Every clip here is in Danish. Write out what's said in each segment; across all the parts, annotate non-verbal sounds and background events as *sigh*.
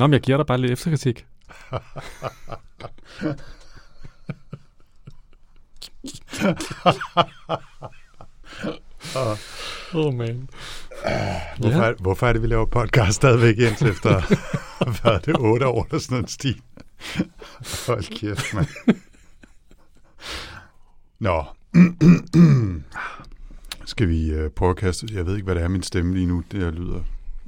Nå, men jeg giver dig bare lidt efterkritik. oh man. Hvorfor, ja. er, hvorfor er det, vi laver podcast stadigvæk, Jens, efter *laughs* hvad er det, otte år eller sådan en stil? Hold kæft, mand. Nå. Skal vi uh, prøve at kaste? Jeg ved ikke, hvad det er min stemme lige nu. Det lyder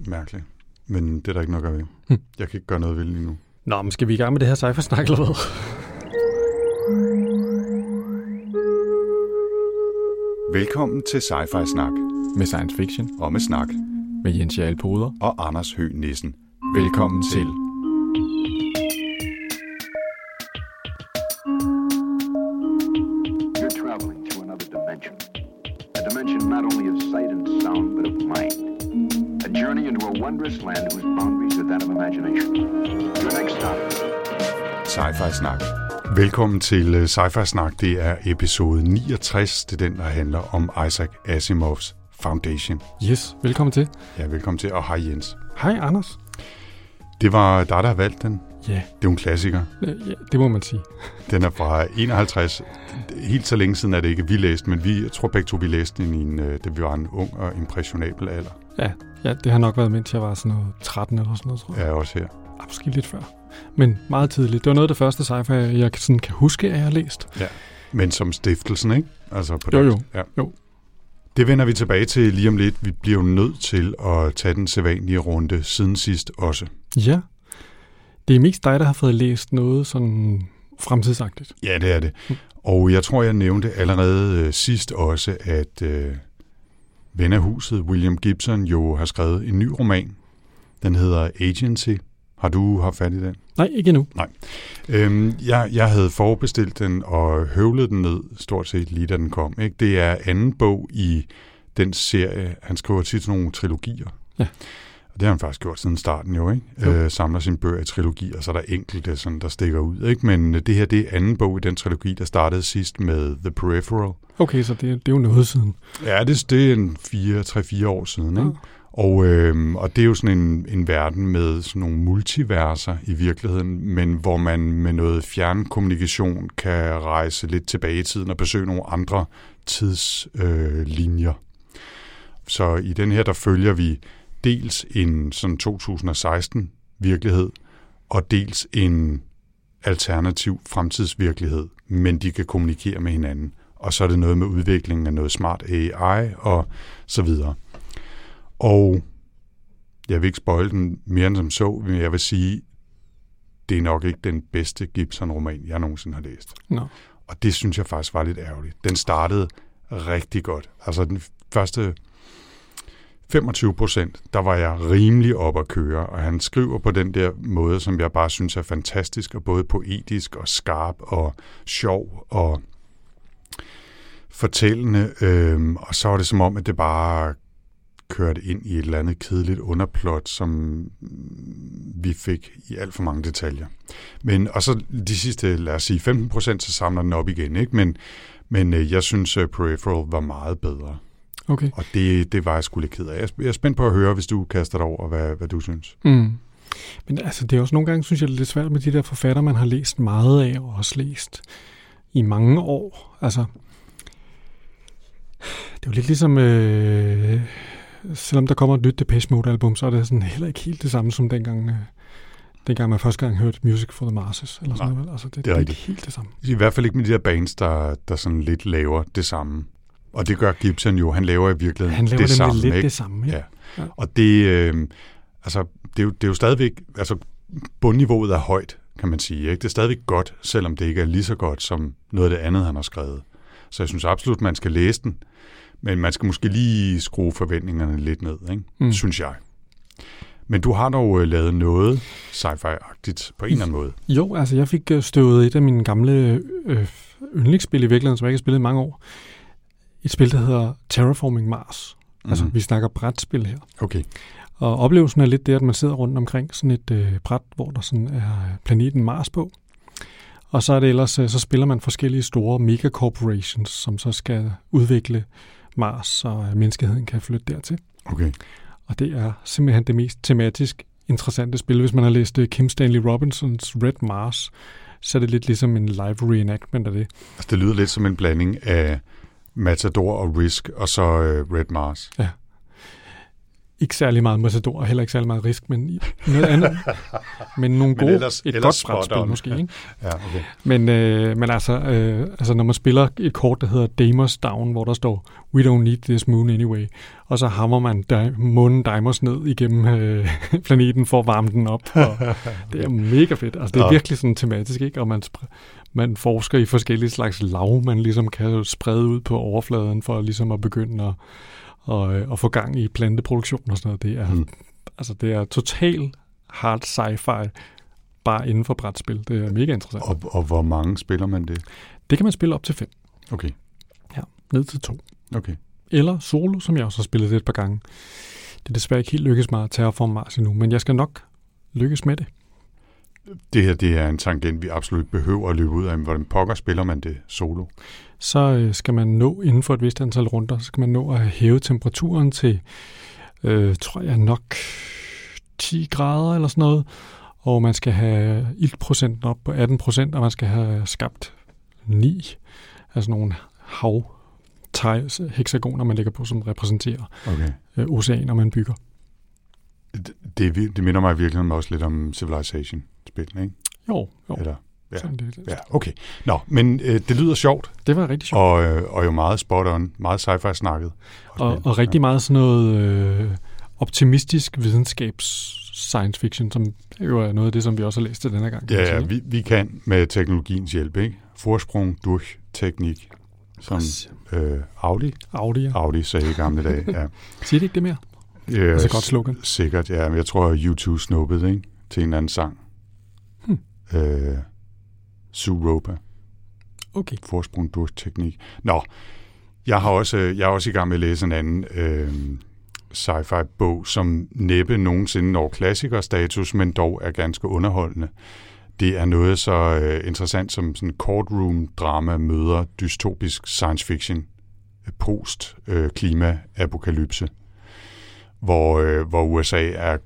mærkeligt. Men det er der ikke nok ved. Hm. Jeg kan ikke gøre noget ved lige nu. Nå, men skal vi i gang med det her sci-fi-snak, eller hvad? Velkommen til Sci-Fi Snak. Med science fiction. Og med snak. Med Jens Jarl Poder. Og Anders Høgh Nissen. Velkommen, Velkommen til. You're Sci-Fi Snak Velkommen til øh, Sci-Fi Snak. Det er episode 69. Det er den, der handler om Isaac Asimovs Foundation. Yes, velkommen til. Ja, velkommen til. Og hej Jens. Hej Anders. Det var dig, der har valgt den. Ja. Det er jo en klassiker. Ja, det må man sige. Den er fra 51. Helt så længe siden er det ikke, vi læste, men vi, jeg tror begge to, vi læste den, i en, øh, da vi var en ung og impressionabel alder. Ja, ja, det har nok været, mens jeg var sådan noget 13 eller sådan noget, tror jeg. Ja, også her. Ja, måske lidt før men meget tidligt. Det var noget af det første sci-fi, jeg sådan kan huske, at jeg har læst. Ja, men som stiftelsen, ikke? Altså på jo, jo. Ja. jo. Det vender vi tilbage til lige om lidt. Vi bliver jo nødt til at tage den sædvanlige runde siden sidst også. Ja. Det er mest dig, der har fået læst noget sådan fremtidsagtigt. Ja, det er det. Mm. Og jeg tror, jeg nævnte allerede øh, sidst også, at øh, ven af huset, William Gibson, jo har skrevet en ny roman. Den hedder Agency, har du haft fat i den? Nej, ikke endnu. Nej. Øhm, jeg, jeg havde forbestilt den og høvlet den ned stort set lige da den kom. Ikke? Det er anden bog i den serie. Han skriver tit nogle trilogier. Ja. Og det har han faktisk gjort siden starten jo, ikke? Jo. Øh, samler sin bøger i trilogier, så der er enkelte, sådan, der stikker ud, ikke? Men det her, det er anden bog i den trilogi, der startede sidst med The Peripheral. Okay, så det, det er jo noget siden. Ja, det, det er en 3-4 år siden, ikke? Ja. Og, øh, og det er jo sådan en, en verden med sådan nogle multiverser i virkeligheden, men hvor man med noget fjernkommunikation kan rejse lidt tilbage i tiden og besøge nogle andre tidslinjer. Øh, Så i den her, der følger vi dels en sådan 2016 virkelighed, og dels en alternativ fremtidsvirkelighed, men de kan kommunikere med hinanden. Og så er det noget med udviklingen af noget smart AI og så videre. Og jeg vil ikke spoil den mere end som så, men jeg vil sige, det er nok ikke den bedste Gibson-roman, jeg nogensinde har læst. No. Og det synes jeg faktisk var lidt ærgerligt. Den startede rigtig godt. Altså den første 25 procent, der var jeg rimelig op at køre, og han skriver på den der måde, som jeg bare synes er fantastisk, og både poetisk og skarp og sjov og fortællende. Øhm, og så var det som om, at det bare kørt ind i et eller andet kedeligt underplot, som vi fik i alt for mange detaljer. Men, og så de sidste, lad os sige 15 procent, så samler den op igen. Ikke? Men, men øh, jeg synes, at Peripheral var meget bedre. Okay. Og det, det var jeg sgu lidt ked af. Jeg er spændt på at høre, hvis du kaster dig over, hvad, hvad du synes. Mm. Men altså, det er også nogle gange, synes jeg, det er lidt svært med de der forfatter, man har læst meget af, og også læst i mange år. Altså, det er jo lidt ligesom... Øh, selvom der kommer et nyt Depeche Mode-album, så er det sådan heller ikke helt det samme som dengang, øh, dengang man første gang hørte Music for the Masses. Eller sådan noget. Altså, det, det, er, det er ikke helt det samme. I hvert fald ikke med de der bands, der, der sådan lidt laver det samme. Og det gør Gibson jo. Han laver i virkeligheden Han laver det, det samme. lidt ikke? det samme, ja. ja. Og det, øh, altså, det, er jo, det er jo stadigvæk... Altså, bundniveauet er højt, kan man sige. Ikke? Det er stadigvæk godt, selvom det ikke er lige så godt som noget af det andet, han har skrevet. Så jeg synes absolut, man skal læse den. Men man skal måske lige skrue forventningerne lidt ned, ikke? Mm. synes jeg. Men du har dog uh, lavet noget sci-fi-agtigt på en eller anden måde. Jo, altså jeg fik øh, støvet et af mine gamle øh, yndlingsspil i virkeligheden, som jeg ikke har spillet i mange år. Et spil, der hedder Terraforming Mars. Mm-hmm. Altså vi snakker brætspil her. Okay. Og oplevelsen er lidt det, at man sidder rundt omkring sådan et øh, bræt, hvor der sådan er planeten Mars på. Og så er det ellers, så spiller man forskellige store megacorporations, som så skal udvikle Mars, så menneskeheden kan flytte dertil. Okay. Og det er simpelthen det mest tematisk interessante spil. Hvis man har læst øh, Kim Stanley Robinsons Red Mars, så er det lidt ligesom en live reenactment af det. Altså, det lyder lidt som en blanding af Matador og Risk, og så uh, Red Mars. Ja. Ikke særlig meget Matador, og heller ikke særlig meget Risk, men noget andet. *laughs* men nogle gode, men ellers, et ellers godt brætspil måske. Ikke? ja, okay. Men, øh, men altså, øh, altså, når man spiller et kort, der hedder Damers Down, hvor der står, We don't need this moon anyway, og så hammer man di- månen Dimers ned igennem øh, *laughs* planeten for at varme den op. Og det er mega fedt. Altså, det er ja. virkelig sådan tematisk, ikke? Og man, man forsker i forskellige slags lav, man ligesom kan sprede ud på overfladen for ligesom at begynde at, og, at få gang i planteproduktion og sådan noget. Det er, mm. altså, det er total hard sci-fi, bare inden for brætspil. Det er mega interessant. Og, og hvor mange spiller man det? Det kan man spille op til fem. Okay. Ja, ned til to. Okay. Eller solo, som jeg også har spillet det et par gange. Det er desværre ikke helt lykkes mig at Terraform Mars endnu, men jeg skal nok lykkes med det. Det her det er en tangent, vi absolut behøver at løbe ud af. Hvordan pokker spiller man det solo? Så øh, skal man nå inden for et vist antal runder, så skal man nå at hæve temperaturen til, øh, tror jeg nok, 10 grader eller sådan noget. Og man skal have iltprocenten op på 18 procent, og man skal have skabt 9, altså nogle hav hexagoner, man lægger på, som repræsenterer okay. øh, oceaner, man bygger. Det, det, det minder mig virkelig også lidt om Civilization-spil, ikke? Jo, jo. Eller, ja. Sådan det. ja, okay. Nå, men øh, det lyder sjovt. Det var rigtig sjovt. Og, øh, og jo meget spot on, meget sci-fi snakket. Og, og, og rigtig meget sådan noget øh, optimistisk videnskabs science fiction, som jo er noget af det, som vi også har læst til denne gang. Ja, ja vi, vi kan med teknologiens hjælp, ikke? Forsprung durch teknik, som øh, Audi. Audi, ja. Audi sagde i gamle dage, ja. *laughs* Siger det ikke det mere? Ja, det er et godt slogan. Sikkert, ja. Men jeg tror, YouTube snuppede ikke? til en anden sang. Hmm. Øh, Suropa. Okay. Forsprung teknik. Nå, jeg har også, jeg er også i gang med at læse en anden øh, sci-fi bog, som næppe nogensinde når klassikerstatus, men dog er ganske underholdende. Det er noget så øh, interessant som sådan courtroom-drama møder dystopisk science fiction post-klima-apokalypse, øh, hvor, øh, hvor USA er,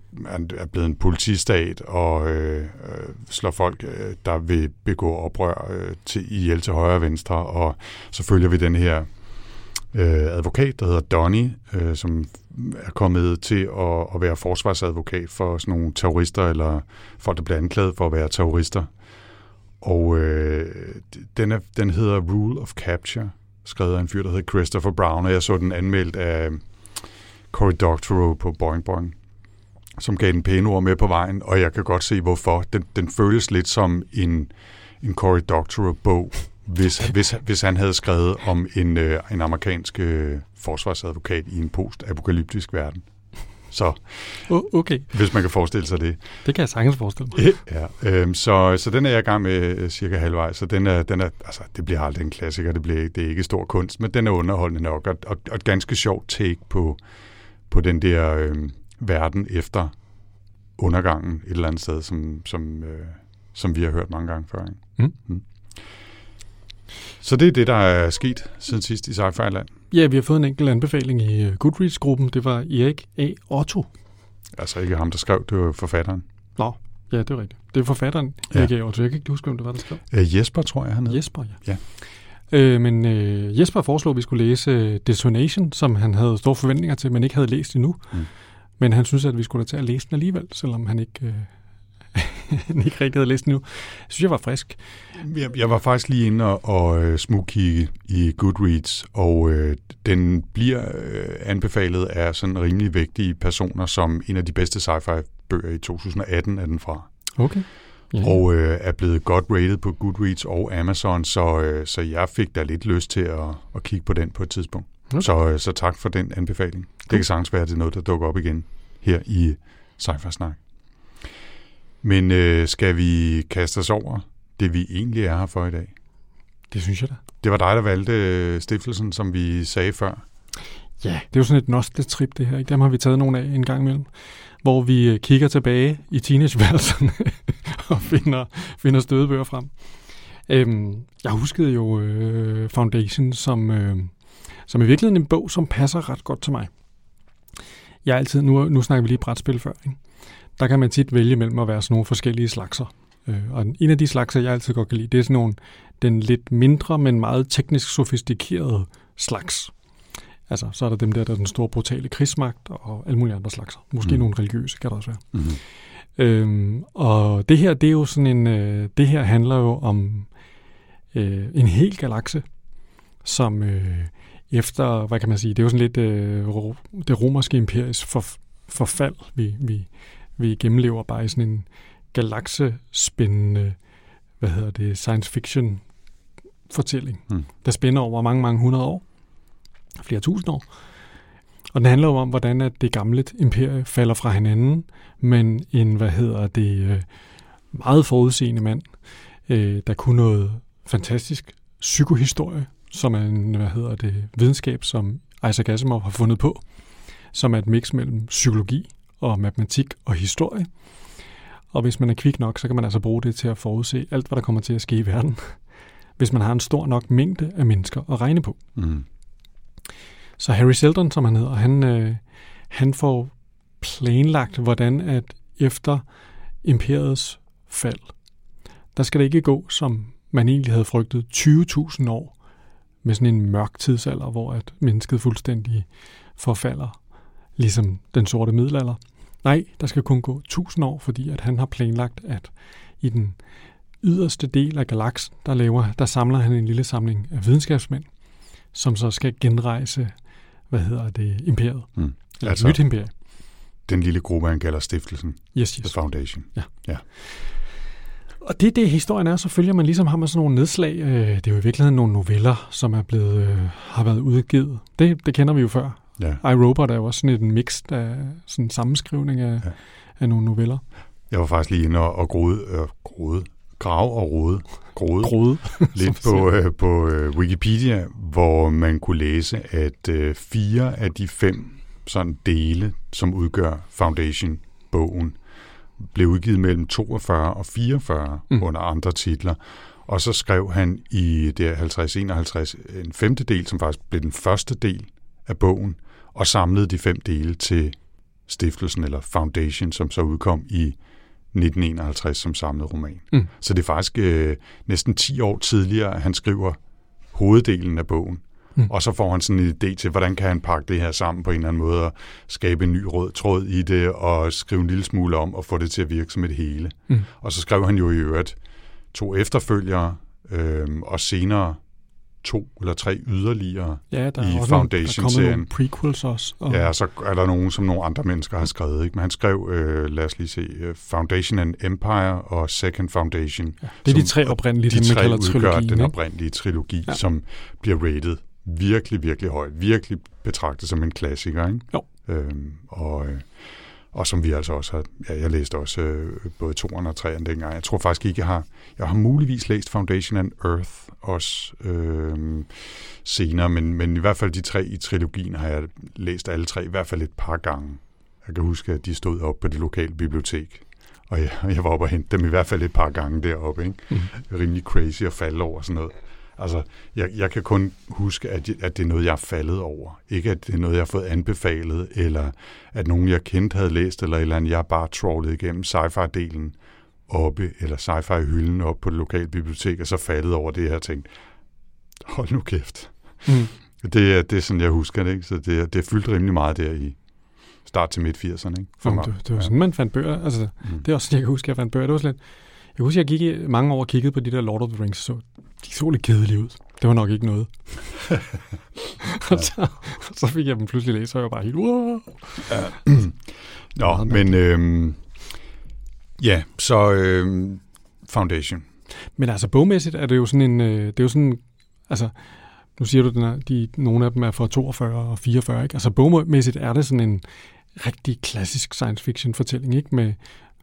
er blevet en politistat og øh, øh, slår folk, øh, der vil begå oprør øh, til ihjel til højre og venstre, og så følger vi den her øh, advokat, der hedder Donnie, øh, som er kommet til at, at være forsvarsadvokat for sådan nogle terrorister, eller folk, der bliver anklaget for at være terrorister. Og øh, den, er, den hedder Rule of Capture, skrevet af en fyr, der hedder Christopher Brown, og jeg så den anmeldt af Cory Doctorow på Boing Boing, som gav den pæne ord med på vejen, og jeg kan godt se, hvorfor. Den, den føles lidt som en, en Cory Doctorow-bog, hvis, *laughs* hvis, hvis han havde skrevet om en, øh, en amerikansk øh, forsvarsadvokat i en post-apokalyptisk verden. Så okay. hvis man kan forestille sig det. Det kan jeg sagtens forestille mig. Ja, øh, så, så den er jeg i gang med øh, cirka halvvejs, så den er, den er, altså, det bliver aldrig en klassiker, det, bliver, det er ikke stor kunst, men den er underholdende nok, og, og, og et ganske sjovt take på, på den der øh, verden efter undergangen et eller andet sted, som, som, øh, som vi har hørt mange gange før. Ikke? Mm. Mm. Så det er det, der er sket siden sidst i sci land Ja, vi har fået en enkelt anbefaling i øh, Goodreads-gruppen. Det var Erik A. Otto. Altså ikke ham, der skrev, det var forfatteren. Nå, ja, det er rigtigt. Det er forfatteren, ja. Erik A. Otto. Jeg kan ikke huske, hvem det var, der skrev. Uh, Jesper, tror jeg, han hed. Jesper, ja. ja. Øh, men øh, Jesper foreslog, at vi skulle læse øh, Detonation, som han havde store forventninger til, men ikke havde læst endnu. Mm. Men han synes, at vi skulle tage at læse den alligevel, selvom han ikke øh, *laughs* ikke rigtig havde læst den nu. Jeg synes, jeg var frisk. Jeg, jeg var faktisk lige inde og, og uh, smugkigge i Goodreads, og uh, den bliver uh, anbefalet af sådan rimelig vigtige personer, som en af de bedste sci-fi bøger i 2018 er den fra. Okay. Yeah. Og øh, er blevet godt rated på Goodreads og Amazon, så, øh, så jeg fik da lidt lyst til at, at kigge på den på et tidspunkt. Okay. Så, øh, så tak for den anbefaling. Cool. Det kan sagtens være, at det er noget, der dukker op igen her i Sci-Fi Snak. Men øh, skal vi kaste os over det, vi egentlig er her for i dag? Det synes jeg da. Det var dig, der valgte øh, stiftelsen, som vi sagde før. Ja, det er jo sådan et nostaltrip, det her. Ikke? Dem har vi taget nogle af en gang imellem, hvor vi øh, kigger tilbage i teenageværelserne *laughs* *laughs* og finder, finder stødebøger frem. Øhm, jeg huskede jo øh, Foundation som, øh, som i virkeligheden en bog, som passer ret godt til mig. Jeg er altid, nu, nu snakker vi lige brætspil før, ikke? der kan man tit vælge mellem at være sådan nogle forskellige slagser. Øh, og en af de slagser, jeg altid godt kan lide, det er sådan nogle, den lidt mindre, men meget teknisk sofistikerede slags. Altså, så er der dem der, der er den store brutale krigsmagt og alle mulige andre slags. Måske mm. nogle religiøse, kan der også være. Mm-hmm. Øhm, og det her, det er jo sådan en, øh, det her handler jo om øh, en hel galakse, som øh, efter, hvad kan man sige, det er jo sådan lidt øh, det romerske imperies for, forfald, vi, vi, vi gennemlever bare i sådan en galaksespændende, hvad hedder det, science fiction fortælling, mm. der spænder over mange, mange hundrede år, flere tusind år. Og den handler jo om, hvordan at det gamle imperie falder fra hinanden, men en, hvad hedder det, øh, meget forudseende mand, øh, der kunne noget fantastisk psykohistorie, som er en, hvad hedder det, videnskab, som Isaac Asimov har fundet på, som er et mix mellem psykologi og matematik og historie. Og hvis man er kvik nok, så kan man altså bruge det til at forudse alt, hvad der kommer til at ske i verden, *laughs* hvis man har en stor nok mængde af mennesker at regne på. Mm. Så Harry Seldon, som han hedder, han, øh, han får planlagt, hvordan at efter imperiets fald, der skal det ikke gå, som man egentlig havde frygtet, 20.000 år med sådan en mørk tidsalder, hvor at mennesket fuldstændig forfalder, ligesom den sorte middelalder. Nej, der skal kun gå 1000 år, fordi at han har planlagt, at i den yderste del af galaksen, der, laver, der samler han en lille samling af videnskabsmænd, som så skal genrejse, hvad hedder det, imperiet. Mm. Eller altså, nyt imperium. Den lille gruppe, han kalder stiftelsen. Yes, yes. The Foundation. Ja. ja. Og det det, historien er, så følger man ligesom har man sådan nogle nedslag. Øh, det er jo i virkeligheden nogle noveller, som er blevet, øh, har været udgivet. Det, det kender vi jo før. Ja. iRobot er jo også sådan et mix af sådan en sammenskrivning af, ja. af nogle noveller. Jeg var faktisk lige inde og, og grode, øh, grode, grave og rode, grode, grode. *laughs* lidt på, øh, på øh, Wikipedia, hvor man kunne læse, at øh, fire af de fem sådan dele, som udgør Foundation-bogen, blev udgivet mellem 42 og 44 mm. under andre titler. Og så skrev han i det 50-51 en femte del, som faktisk blev den første del af bogen, og samlede de fem dele til stiftelsen eller Foundation, som så udkom i 1951 som samlet roman. Mm. Så det er faktisk øh, næsten 10 år tidligere, at han skriver hoveddelen af bogen. Mm. Og så får han sådan en idé til, hvordan kan han pakke det her sammen på en eller anden måde, og skabe en ny rød tråd i det, og skrive en lille smule om, og få det til at virke som et hele. Mm. Og så skrev han jo i øvrigt to efterfølgere, øh, og senere to eller tre yderligere ja, der i Foundation-serien. Der prequels også. Og... Ja, så er der nogen, som nogle andre mennesker har skrevet. Ikke? Men han skrev, øh, lad os lige se, uh, Foundation and Empire og Second Foundation. Ja, det er som, de tre oprindelige, de man tre kalder trilogien. den oprindelige trilogi, ja. som bliver rated virkelig, virkelig højt. Virkelig betragtet som en klassiker. Ikke? Jo. Øhm, og... Øh, og som vi altså også har, ja, jeg læste også øh, både 2'eren og 3'eren dengang. Jeg tror faktisk ikke, jeg har, jeg har muligvis læst Foundation and Earth også øh, senere, men, men i hvert fald de tre i trilogien har jeg læst alle tre, i hvert fald et par gange. Jeg kan huske, at de stod op på det lokale bibliotek, og jeg, jeg var oppe og hente dem i hvert fald et par gange deroppe. Ikke? Mm. Rimelig crazy at falde over sådan noget. Altså, jeg, jeg kan kun huske, at, at det er noget, jeg er faldet over. Ikke at det er noget, jeg har fået anbefalet, eller at nogen, jeg kendte, havde læst, eller eller andet. Jeg har bare trawlet igennem sci-fi-delen oppe, eller sci-fi-hylden oppe på det lokale bibliotek, og så faldet over det her tænkt, hold nu kæft. Mm. Det, er, det er sådan, jeg husker det. Ikke? Så det, det er fyldt rimelig meget der i start til midt 80'erne. Ikke? For Jamen, det, det var sådan, man fandt bøger. Altså, mm. Det er også sådan, jeg kan huske, jeg fandt bøger. Det var sådan lidt, jeg husker, jeg gik i mange år og kiggede på de der Lord of the Rings, så de så lidt kedelige ud. Det var nok ikke noget. *laughs* og så, så fik jeg dem pludselig læst, og jeg var bare helt... Wow. Ja. *clears throat* Nå, men øhm, ja, så øh, Foundation. Men altså bogmæssigt er det jo sådan en... Øh, det er jo sådan... Altså, nu siger du, at de, nogle af dem er fra 42 og 44, ikke? Altså bogmæssigt er det sådan en rigtig klassisk science fiction fortælling, ikke? Med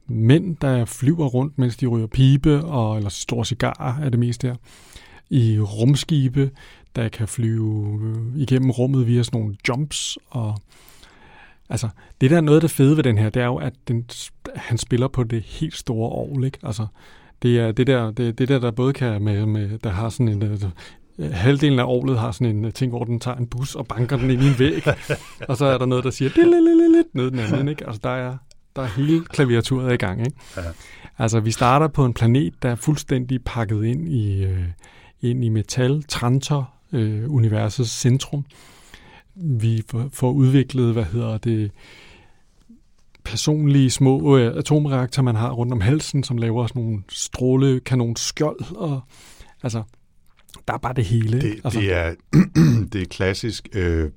mænd, der flyver rundt, mens de ryger pibe, og, eller store cigarer er det mest der, i rumskibe, der kan flyve øh, igennem rummet via sådan nogle jumps, og altså, det der er noget af det fede ved den her, det er jo, at den, han spiller på det helt store år, ikke? Altså, det er det der, det, det der, der både kan med, med der har sådan en, øh, halvdelen af året har sådan en ting, hvor den tager en bus og banker den ind i en væg, *laughs* og så er der noget, der siger lidt ned den anden, ikke? Altså, der er der er hele klaviaturet i gang. Ikke? Ja. Altså, vi starter på en planet, der er fuldstændig pakket ind i, øh, ind i metal, Trantor, øh, universets centrum. Vi får udviklet, hvad hedder det, personlige små øh, atomreaktorer, man har rundt om halsen, som laver sådan nogle strålekanonskjold, og altså, der er bare det hele. Det, altså, det, er, *clears throat* det er klassisk øh,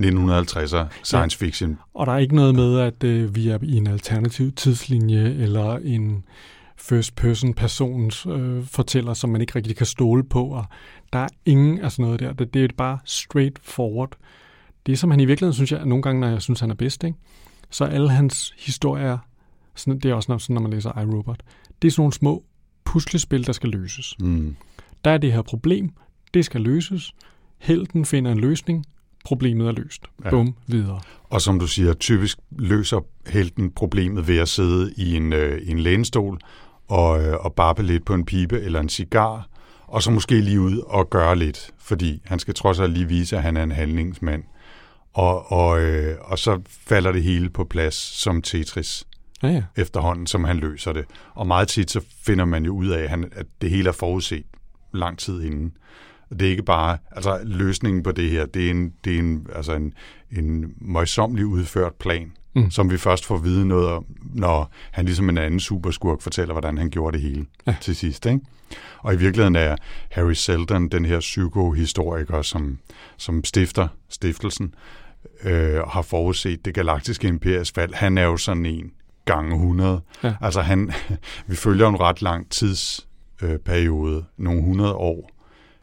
1950'er science ja. fiction. Og der er ikke noget med, at øh, vi er i en alternativ tidslinje, eller en first person persons øh, fortæller, som man ikke rigtig kan stole på, og der er ingen af sådan noget der. Det, det er bare straight forward. Det, som han i virkeligheden synes jeg, nogle gange, når jeg synes, han er bedst, ikke? så alle hans historier, sådan, det er også sådan, når man læser iRobot, det er sådan nogle små puslespil, der skal løses. Mm. Der er det her problem, det skal løses. Helten finder en løsning, problemet er løst. Ja. Bum, videre. Og som du siger, typisk løser helten problemet ved at sidde i en, øh, en lænestol og, øh, og barbe lidt på en pibe eller en cigar, og så måske lige ud og gøre lidt, fordi han skal trods alt lige vise, at han er en handlingsmand. Og, og, øh, og så falder det hele på plads som Tetris ja, ja. efterhånden, som han løser det. Og meget tit så finder man jo ud af, at, han, at det hele er forudset lang tid inden. Det er ikke bare, altså løsningen på det her, det er en, det er en, altså en, en møjsomlig udført plan, mm. som vi først får vide noget om, når han ligesom en anden superskurk fortæller, hvordan han gjorde det hele ja. til sidst. Ikke? Og i virkeligheden er Harry Seldon den her psykohistoriker, som, som stifter stiftelsen, øh, har forudset det galaktiske imperiets fald. Han er jo sådan en gange 100. Ja. Altså han, *laughs* vi følger en ret lang tidsperiode, øh, nogle 100 år,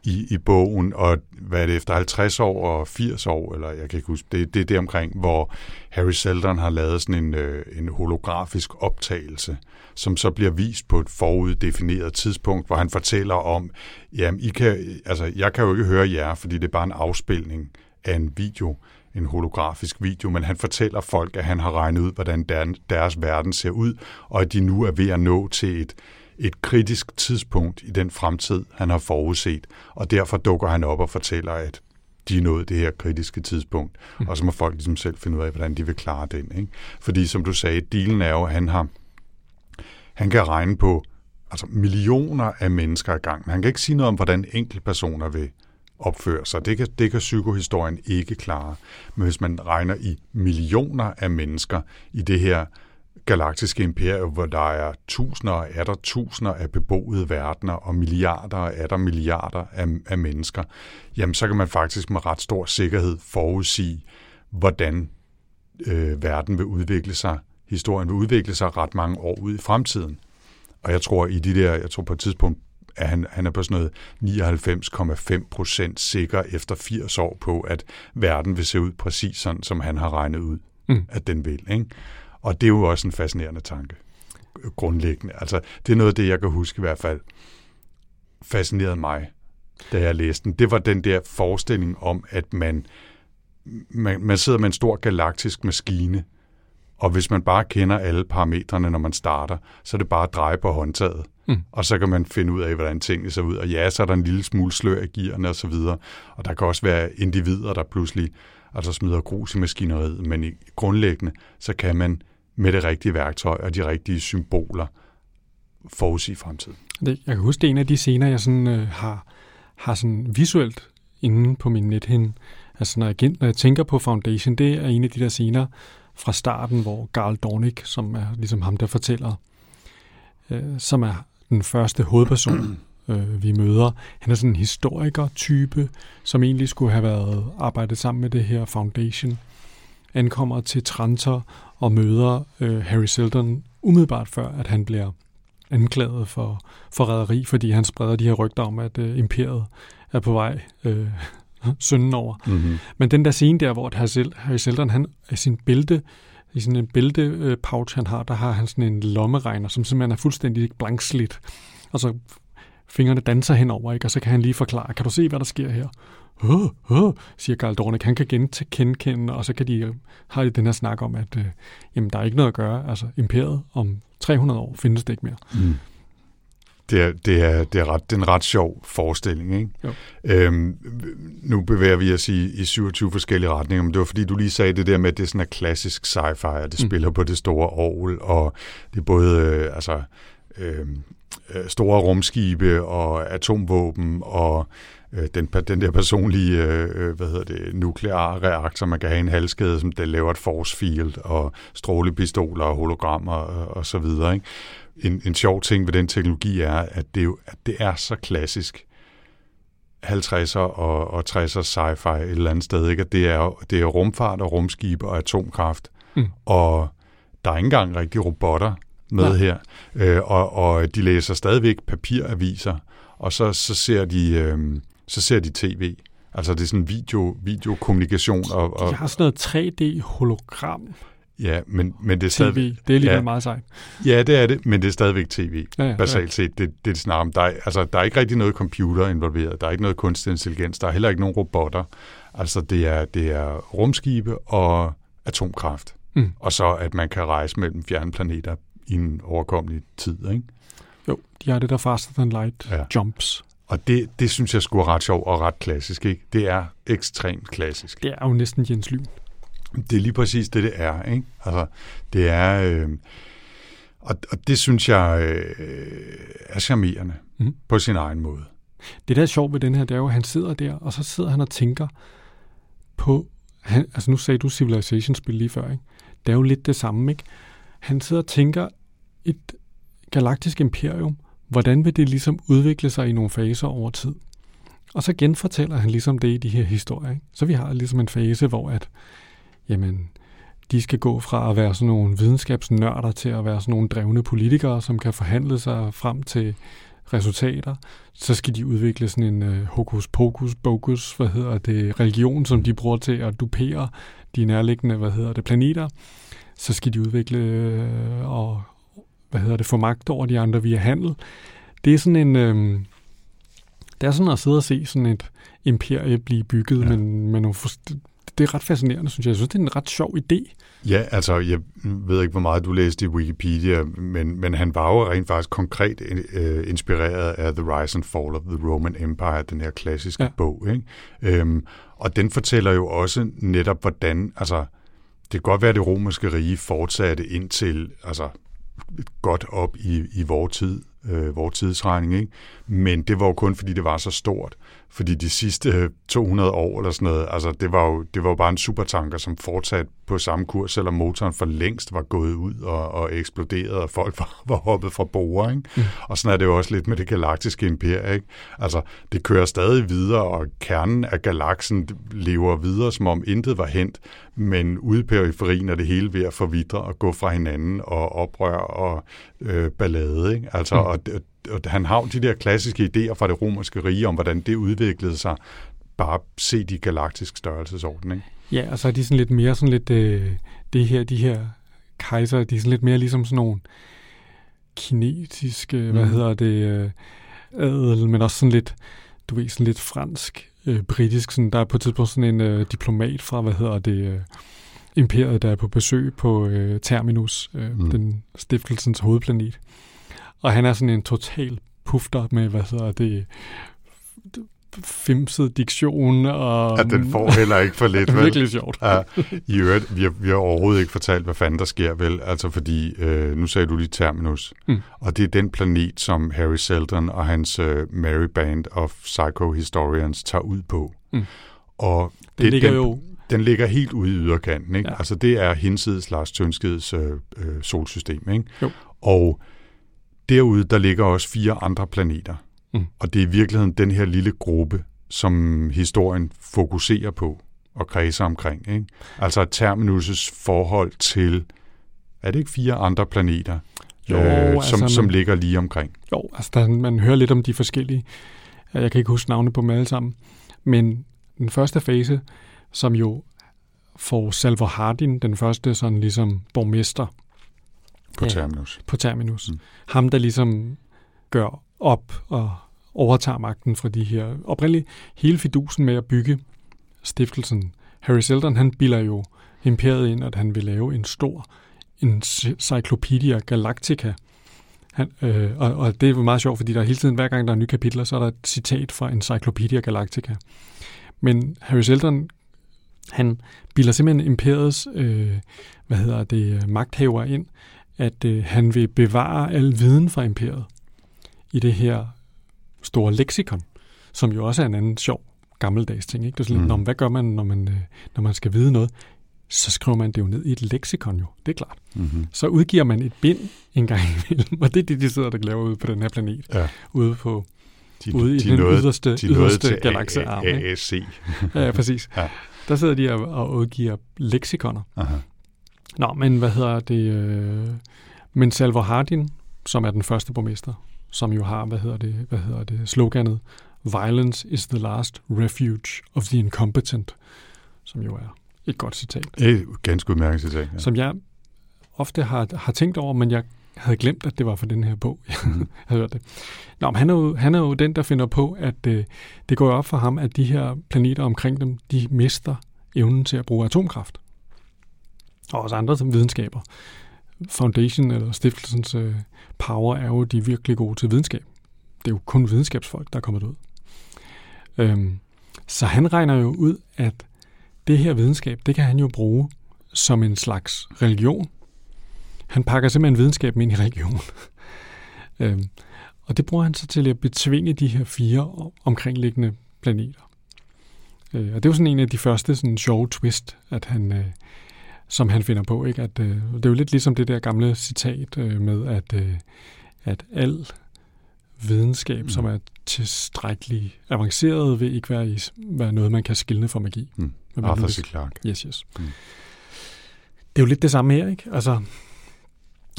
i, i bogen, og hvad er det, efter 50 år og 80 år, eller jeg kan ikke huske, det, det er det omkring, hvor Harry Seldon har lavet sådan en, øh, en holografisk optagelse, som så bliver vist på et foruddefineret tidspunkt, hvor han fortæller om, jamen, I kan, altså, jeg kan jo ikke høre jer, fordi det er bare en afspilning af en video, en holografisk video, men han fortæller folk, at han har regnet ud, hvordan deres verden ser ud, og at de nu er ved at nå til et, et kritisk tidspunkt i den fremtid, han har forudset, og derfor dukker han op og fortæller, at de er nået det her kritiske tidspunkt, mm. og så må folk ligesom selv finde ud af, hvordan de vil klare den. Ikke? Fordi som du sagde, dealen er jo, at han har han kan regne på altså millioner af mennesker i gang, men han kan ikke sige noget om, hvordan enkeltpersoner vil opføre sig. Det kan, det kan psykohistorien ikke klare. Men hvis man regner i millioner af mennesker i det her galaktiske imperium, hvor der er tusinder og er der tusinder af beboede verdener, og milliarder og er der milliarder af, af mennesker, jamen så kan man faktisk med ret stor sikkerhed forudsige, hvordan øh, verden vil udvikle sig, historien vil udvikle sig ret mange år ud i fremtiden. Og jeg tror i de der, jeg tror på et tidspunkt, at han, han er på sådan noget 99,5 procent sikker efter 80 år på, at verden vil se ud præcis sådan, som han har regnet ud, mm. at den vil. Ikke? Og det er jo også en fascinerende tanke, grundlæggende. Altså, det er noget af det, jeg kan huske i hvert fald, fascinerede mig, da jeg læste den. Det var den der forestilling om, at man, man, man sidder med en stor galaktisk maskine, og hvis man bare kender alle parametrene, når man starter, så er det bare at dreje på håndtaget. Mm. Og så kan man finde ud af, hvordan tingene ser ud. Og ja, så er der en lille smule slør i gearne og så videre. Og der kan også være individer, der pludselig altså smider grus i maskineriet. Men i grundlæggende, så kan man med det rigtige værktøj og de rigtige symboler forudsige fremtiden. Det, jeg kan huske, det er en af de scener, jeg sådan, øh, har, har sådan visuelt inde på min nethinde. Altså når jeg, når jeg tænker på Foundation, det er en af de der scener fra starten, hvor Garl Dornick, som er ligesom ham, der fortæller, øh, som er den første hovedperson, øh, vi møder. Han er sådan en historiker-type, som egentlig skulle have været arbejdet sammen med det her Foundation. Ankommer til Trantor og møder øh, Harry Seldon umiddelbart før, at han bliver anklaget for forræderi, fordi han spreder de her rygter om, at øh, imperiet er på vej øh, sønden over. Mm-hmm. Men den der scene der, hvor Harry Seldon, han i sin bælte, i sådan en bælte-pouch, han har, der har han sådan en lommeregner, som simpelthen er fuldstændig blankslidt. Og så fingrene danser henover, ikke? og så kan han lige forklare, kan du se, hvad der sker her? Åh, åh, siger Karl Dornick. Han kan genkende, og så kan de, har de den her snak om, at øh, jamen, der er ikke noget at gøre. Altså, imperiet om 300 år findes det ikke mere. Mm. det er, det er, det er, ret, det er en ret sjov forestilling. Ikke? Jo. Øhm, nu bevæger vi os i, i 27 forskellige retninger, men det var fordi, du lige sagde det der med, at det er sådan en klassisk sci-fi, og det mm. spiller på det store orgel, og det er både øh, altså, øh, store rumskibe og atomvåben og øh, den, den der personlige øh, hvad hedder det, nukleare reaktor, man kan have en halskæde, som der laver et force field og strålepistoler og hologrammer og, og så videre. Ikke? En, en sjov ting ved den teknologi er, at det, jo, at det er så klassisk 50'er og, og 60'er sci-fi et eller andet sted. Ikke? At det er, det er rumfart og rumskibe og atomkraft. Mm. Og der er ikke engang rigtig robotter med Nej. her. Øh, og, og de læser stadigvæk papiraviser, og så, så ser de... Øh, så ser de tv. Altså det er sådan video, videokommunikation. Og, og, de har sådan noget 3D-hologram. Ja, men, men det er stadig... TV, det er lige ja, meget sejt. Ja, det er det, men det er stadigvæk tv, ja, ja, basalt set. Det, det er snart om. Der altså, der er ikke rigtig noget computer involveret. Der er ikke noget kunstig intelligens. Der er heller ikke nogen robotter. Altså, det er, det er rumskibe og atomkraft. Mm. Og så, at man kan rejse mellem fjerne planeter i en overkommelig tid, ikke? Jo, de har det der faster than light ja. jumps. Og det, det synes jeg skulle ret sjovt og ret klassisk. Ikke? Det er ekstremt klassisk. Det er jo næsten Jens Lyn. Det er lige præcis det, det er. Ikke? Altså, det er... Øh, og, og det synes jeg øh, er charmerende mm. på sin egen måde. Det, der er sjovt ved den her, det er jo, at han sidder der, og så sidder han og tænker på... Han, altså nu sagde du Civilization-spil lige før, ikke? Det er jo lidt det samme, ikke? Han sidder og tænker et galaktisk imperium, hvordan vil det ligesom udvikle sig i nogle faser over tid? Og så genfortæller han ligesom det i de her historier. Ikke? Så vi har ligesom en fase, hvor at, jamen, de skal gå fra at være sådan nogle videnskabsnørder til at være sådan nogle drevne politikere, som kan forhandle sig frem til resultater. Så skal de udvikle sådan en uh, hokus pokus bogus, hvad hedder det, religion, som de bruger til at dupere de nærliggende, hvad hedder det, planeter. Så skal de udvikle uh, og hvad hedder det, få magt over de andre via handel. Det er sådan en... Øh, det er sådan at sidde og se sådan et imperie blive bygget, ja. men, men det er ret fascinerende, synes jeg. Jeg synes, det er en ret sjov idé. Ja, altså, jeg ved ikke, hvor meget du læste i Wikipedia, men, men han var jo rent faktisk konkret uh, inspireret af The Rise and Fall of the Roman Empire, den her klassiske ja. bog. Ikke? Um, og den fortæller jo også netop, hvordan, altså, det kan godt være, at det romerske rige fortsatte indtil, altså, godt op i, i vores tid, øh, vores tidsregning, ikke? men det var jo kun, fordi det var så stort. Fordi de sidste 200 år eller sådan noget, altså det var jo, det var jo bare en supertanker, som fortsatte på samme kurs, selvom motoren for længst var gået ud og, og eksploderet, og folk *laughs* var, var hoppet fra bord. Ikke? Mm. Og sådan er det jo også lidt med det galaktiske imperium. Ikke? Altså, det kører stadig videre, og kernen af galaksen lever videre, som om intet var hent, men ude i periferien er det hele ved at forvidre og gå fra hinanden og oprør og øh, ballade. Ikke? Altså, mm. og, og han har de der klassiske idéer fra det romerske rige om, hvordan det udviklede sig. Bare se de galaktiske størrelsesorden, ikke? Ja, og så er de sådan lidt mere sådan lidt, øh, det her, de her kejser, de er sådan lidt mere ligesom sådan nogle kinesiske, mm. hvad hedder det, øh, adel, men også sådan lidt, du ved, sådan lidt fransk, øh, britisk. Sådan, der er på et tidspunkt sådan en øh, diplomat fra, hvad hedder det, øh, imperiet, der er på besøg på øh, Terminus, øh, mm. den stiftelsens hovedplanet. Og han er sådan en total pufter med, hvad hedder det, femset diktion. Og, ja, den får heller ikke for lidt. *laughs* Virkelig sjovt. Ja, i øvrigt, vi har, vi har overhovedet ikke fortalt, hvad fanden der sker, vel? Altså fordi, øh, nu sagde du lige Terminus, mm. og det er den planet, som Harry Seldon og hans øh, Mary Band of Psycho-Historians tager ud på. Mm. Og den det, ligger den, jo... Den ligger helt ude i yderkanten, ikke? Ja. Altså det er hinsides Lars Tønskeds øh, øh, solsystem, ikke? Jo. Og Derude, der ligger også fire andre planeter. Mm. Og det er i virkeligheden den her lille gruppe, som historien fokuserer på og kredser omkring. Ikke? Altså Terminus' forhold til, er det ikke fire andre planeter, jo, øh, altså, som, man, som ligger lige omkring? Jo, altså der, man hører lidt om de forskellige. Jeg kan ikke huske navne på dem alle sammen. Men den første fase, som jo får Salvo Hardin, den første sådan ligesom borgmester, på ja, Terminus. På Terminus. Mm. Ham, der ligesom gør op og overtager magten fra de her. Oprindeligt hele fidusen med at bygge stiftelsen. Harry Seldon, han bilder jo imperiet ind, at han vil lave en stor Encyclopedia Galactica. Han, øh, og, og det er meget sjovt, fordi der hele tiden, hver gang der er nye kapitler, så er der et citat fra Encyclopedia Galactica. Men Harry Seldon, han bilder simpelthen imperiets, øh, hvad hedder det, magthaver ind, at øh, han vil bevare al viden fra imperiet i det her store leksikon, som jo også er en anden sjov gammeldags ting. Ikke? Det er sådan mm. lidt, hvad gør man, når man, øh, når man skal vide noget? Så skriver man det jo ned i et leksikon jo, det er klart. Mm-hmm. Så udgiver man et bind en gang imellem, *laughs* og det er det, de sidder og laver ude på den her planet. Ja. Ude på de, ude i de den nåede, yderste, de yderste galaksearm. AAC. *laughs* ja, præcis. Ja. Der sidder de og, og udgiver leksikoner. Aha. Nå, men hvad hedder det? Øh, men Salvo Hardin, som er den første borgmester, som jo har, hvad hedder det, hvad hedder det sloganet, Violence is the last refuge of the incompetent, som jo er et godt citat. Et ganske udmærket citat. Ja. Som jeg ofte har, har tænkt over, men jeg havde glemt, at det var for den her bog, *laughs* jeg mm. havde hørt det. Nå, men han er, jo, han er jo den, der finder på, at øh, det går op for ham, at de her planeter omkring dem, de mister evnen til at bruge atomkraft. Og også andre som videnskaber. Foundation eller stiftelsens øh, power er jo, de er virkelig gode til videnskab. Det er jo kun videnskabsfolk, der er kommet ud. Øhm, så han regner jo ud, at det her videnskab, det kan han jo bruge som en slags religion. Han pakker simpelthen videnskaben ind i religion. *laughs* øhm, og det bruger han så til at betvinge de her fire omkringliggende planeter. Øh, og det er jo sådan en af de første sådan sjove twist, at han, øh, som han finder på. Ikke? At, øh, det er jo lidt ligesom det der gamle citat øh, med, at, øh, at al videnskab, mm. som er tilstrækkeligt avanceret, vil ikke være, i, være noget, man kan skille fra magi. Mm. Arthur C. Clarke. Yes, yes. Mm. Det er jo lidt det samme her, ikke? Altså,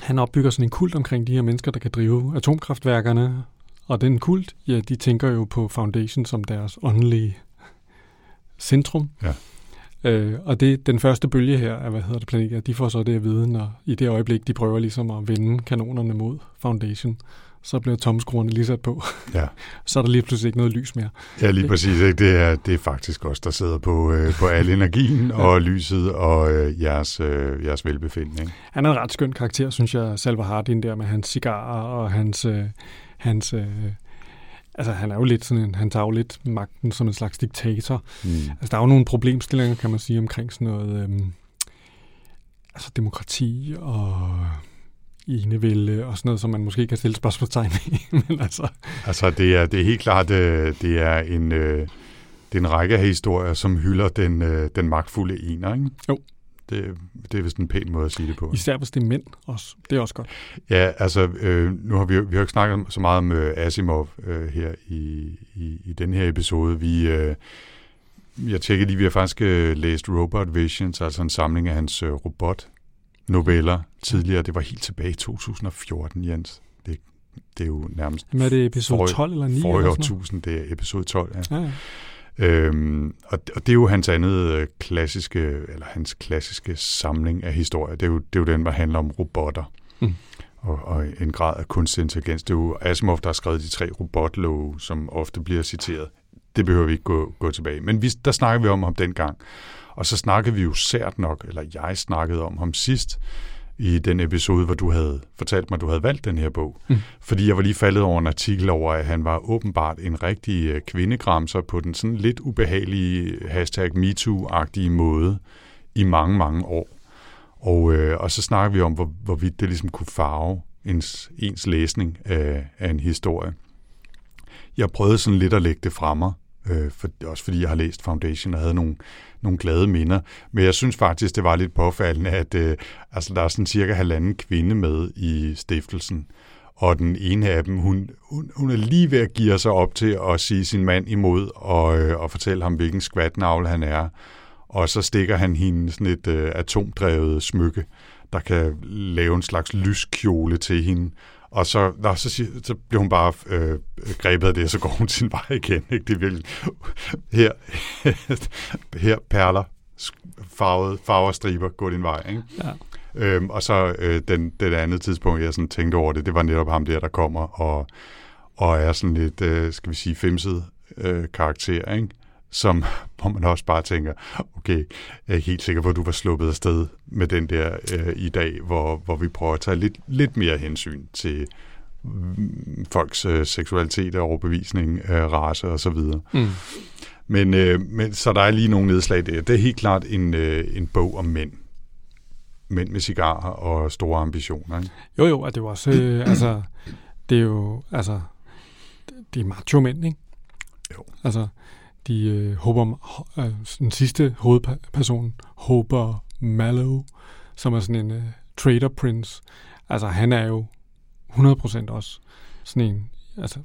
han opbygger sådan en kult omkring de her mennesker, der kan drive atomkraftværkerne, og den kult, ja, de tænker jo på Foundation som deres åndelige centrum. Ja. Øh, og det den første bølge her af, hvad hedder det, planeter, de får så det at vide, når i det øjeblik, de prøver ligesom at vende kanonerne mod Foundation, så bliver tomskruerne lige sat på. Ja. *laughs* så er der lige pludselig ikke noget lys mere. Ja, lige præcis. Ikke? Det, er, det er faktisk os, der sidder på, øh, på al *laughs* energien ja. og lyset og øh, jeres, øh, jeres velbefindende. Ikke? Han er en ret skøn karakter, synes jeg, Salva Hardin der med hans cigarer og hans... Øh, hans øh, Altså, han er jo lidt sådan en, han tager jo lidt magten som en slags diktator. Mm. Altså, der er jo nogle problemstillinger, kan man sige, omkring sådan noget, øhm, altså demokrati og enevælde og sådan noget, som man måske kan stille spørgsmålstegn i. *laughs* Men altså. altså, det er, det er helt klart, det, det er en, øh, det er en række af historier, som hylder den, øh, den magtfulde ener, ikke? Jo. Det, det er vist en pæn måde at sige det på. Især hvis det er mænd også. Det er også godt. Ja, altså, øh, nu har vi, vi har jo ikke snakket så meget om øh, Asimov øh, her i, i, i den her episode. Vi, øh, jeg tjekkede lige, vi har faktisk øh, læst Robot Visions, altså en samling af hans øh, robot-noveller tidligere. Det var helt tilbage i 2014, Jens. Det, det er jo nærmest... Men er det episode 12 eller 9? Forrige årtusind, det er episode 12, ja. ja, ja. Øhm, og, og det er jo hans andet øh, klassiske, eller hans klassiske samling af historier. Det er jo, det er jo den, der handler om robotter. Mm. Og, og en grad af kunstig intelligens. Det er jo Asimov, der har skrevet de tre robotlove, som ofte bliver citeret. Det behøver vi ikke gå, gå tilbage. Men vi, der snakker vi om ham dengang. Og så snakkede vi jo sært nok, eller jeg snakkede om ham sidst, i den episode, hvor du havde fortalt mig, at du havde valgt den her bog. Mm. Fordi jeg var lige faldet over en artikel over, at han var åbenbart en rigtig øh, kvindegramser på den sådan lidt ubehagelige hashtag MeToo-agtige måde i mange, mange år. Og, øh, og så snakker vi om, hvor, hvorvidt det ligesom kunne farve ens, ens læsning af, af en historie. Jeg prøvede sådan lidt at lægge det fremme, øh, for, også fordi jeg har læst Foundation og havde nogle, nogle glade minder. Men jeg synes faktisk, det var lidt påfaldende, at øh, altså, der er sådan cirka halvanden kvinde med i stiftelsen. Og den ene af dem, hun, hun, hun er lige ved at give sig op til at sige sin mand imod og, øh, og fortælle ham, hvilken skvatnavl han er. Og så stikker han hende sådan et øh, atomdrevet smykke, der kan lave en slags lyskjole til hende. Og så, nå, så, siger, så bliver hun bare øh, grebet af det, og så går hun *laughs* sin vej igen. Ikke? Det er virkelig... Her, *laughs* her perler, farvede, farver striber, gå din vej. Ikke? Ja. Øhm, og så øh, den, den andet tidspunkt, jeg sådan tænkte over det, det var netop ham der, der kommer og, og er sådan lidt, øh, skal vi sige, femset øh, karakter, ikke? Som, hvor man også bare tænker, okay, jeg er helt sikker på, at du var sluppet afsted med den der øh, i dag, hvor, hvor vi prøver at tage lidt, lidt mere hensyn til, mm, folks øh, seksualitet og overbevisning, øh, race og så videre. Mm. Men, øh, men så der er lige nogle nedslag der. Det er helt klart en, øh, en bog om mænd. Mænd med cigarer og store ambitioner. Ikke? Jo, jo, og det er jo også, øh, altså, det er jo, altså, det er macho mænd, ikke? Jo. Altså, de øh, håber, øh, den sidste hovedperson, Håber Mallow, som er sådan en øh, trader prince. Altså, han er jo 100% også sådan en, altså,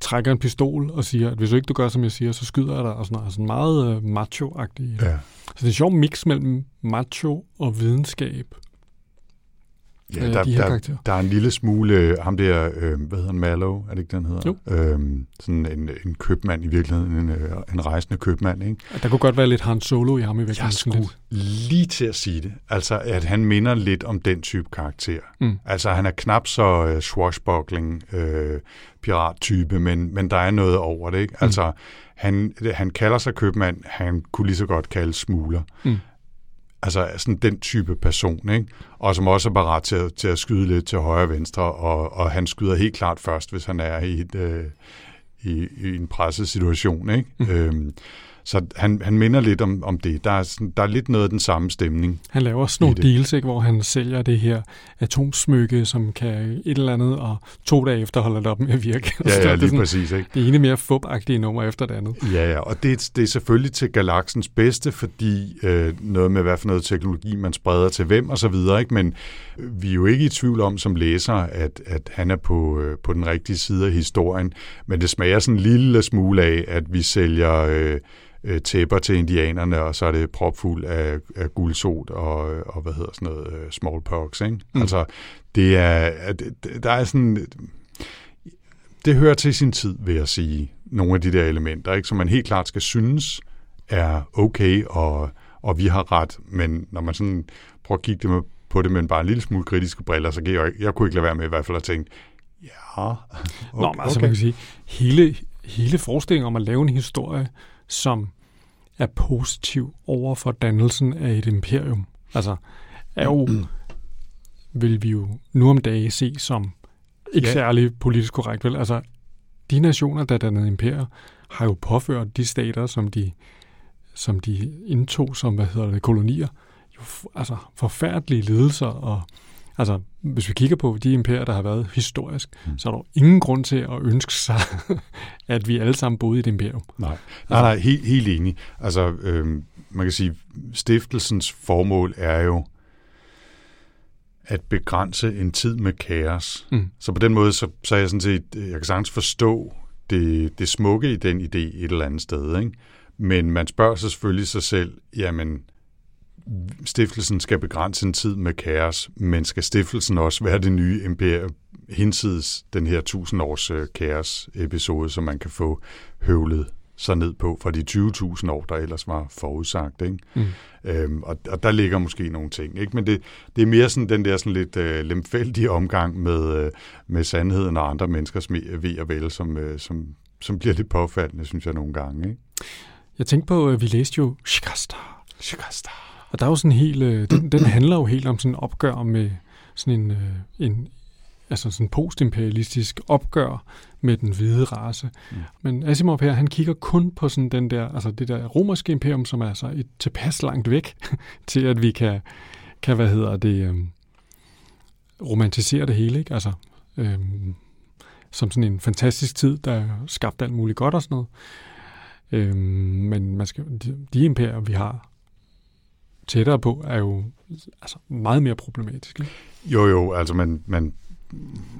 trækker en pistol og siger, at hvis du ikke du gør, som jeg siger, så skyder jeg dig, og sådan noget. Altså meget øh, macho-agtigt. Ja. Så det er en sjov mix mellem macho og videnskab. Ja, øh, der, de her der, karakterer. der er en lille smule, øh, ham der, øh, hvad hedder han, Mallow, er det ikke, den hedder? Jo. Øhm, sådan en, en købmand i virkeligheden, en, øh, en rejsende købmand, ikke? Der kunne godt være lidt Han Solo i ham i virkeligheden. Jeg skulle lidt. lige til at sige det. Altså, at han minder lidt om den type karakter. Mm. Altså, han er knap så øh, swashbuckling øh, pirattype, men, men der er noget over det, ikke? Altså, han, han kalder sig købmand, han kunne lige så godt kalde smugler. Mm. Altså sådan den type person, ikke? Og som også er parat til, at- til at skyde lidt til højre og venstre, og, og han skyder helt klart først, hvis han er i, et, øh, i, i en presset situation, ikke? Mm. Øhm, så han, han minder lidt om, om det. Der er, sådan, der er lidt noget af den samme stemning. Han laver også nogle det. deals, ikke, hvor han sælger det her atomsmykke, som kan et eller andet, og to dage efter holder det op med at virke. Ja, *laughs* det ja, er lige sådan, præcis, ikke? det ene mere fupagtige nummer efter det andet. Ja, ja, og det, det er selvfølgelig til galaksens bedste, fordi øh, noget med, hvad for noget teknologi man spreder til hvem og så videre, ikke? men øh, vi er jo ikke i tvivl om som læser, at, at han er på, øh, på den rigtige side af historien, men det smager sådan en lille smule af, at vi sælger øh, øh, tæpper til indianerne, og så er det propfuld af, af guldsot og, og hvad hedder sådan noget, øh, smallpox, ikke? Mm. Altså, det er, der er sådan, det hører til sin tid, vil jeg sige, nogle af de der elementer, ikke? som man helt klart skal synes er okay, og, og vi har ret, men når man sådan prøver at kigge det med, på det med bare en lille smule kritiske briller, så kan jeg, jeg kunne ikke lade være med i hvert fald at tænke, ja, okay, Nå, men altså man kan sige, hele, hele forestillingen om at lave en historie, som er positiv over for dannelsen af et imperium, altså er jo, vil vi jo nu om dage se som ikke Ja. særlig politisk korrekt, vel? Altså, de nationer, der dannede imperier, har jo påført de stater, som de, som de indtog som, hvad hedder det, kolonier, jo altså forfærdelige lidelser, og altså, hvis vi kigger på de imperier, der har været historisk, Mm. så er der ingen grund til at ønske sig, *laughs* at vi alle sammen boede i et imperium. Nej, nej, nej helt, helt enig. Altså, øh, man kan sige, stiftelsens formål er jo at begrænse en tid med kaos. Mm. Så på den måde, så, så er jeg sådan set, jeg kan sagtens forstå det, det smukke i den idé et eller andet sted, ikke? Men man spørger sig selvfølgelig sig selv, jamen, stiftelsen skal begrænse en tid med kaos, men skal stiftelsen også være det nye imperium, hinsides den her 1000 års øh, kaos-episode, som man kan få høvlet sig ned på fra de 20.000 år, der ellers var forudsagt. Ikke? Mm. Øhm, og, og der ligger måske nogle ting. Ikke? Men det, det er mere sådan den der sådan lidt øh, lemfældige omgang med, øh, med sandheden og andre menneskers me- ved og vel, som, øh, som, som bliver lidt påfaldende, synes jeg nogle gange. Ikke? Jeg tænkte på, at vi læste jo Shikasta, Shikasta. Og der er jo sådan en helt, øh, den, den handler jo helt om sådan en opgør med sådan en, øh, en altså sådan en postimperialistisk opgør med den hvide race. Mm. Mm. Men Asimov her, han kigger kun på sådan den der, altså det der romerske imperium, som er altså et tilpas langt væk, *laughs* til at vi kan, kan hvad hedder det, øhm, romantisere det hele, ikke? Altså, øhm, som sådan en fantastisk tid, der skabte alt muligt godt og sådan noget. Øhm, men man skal, de, de imperier, vi har tættere på, er jo altså meget mere problematiske. Ikke? Jo, jo, altså man... man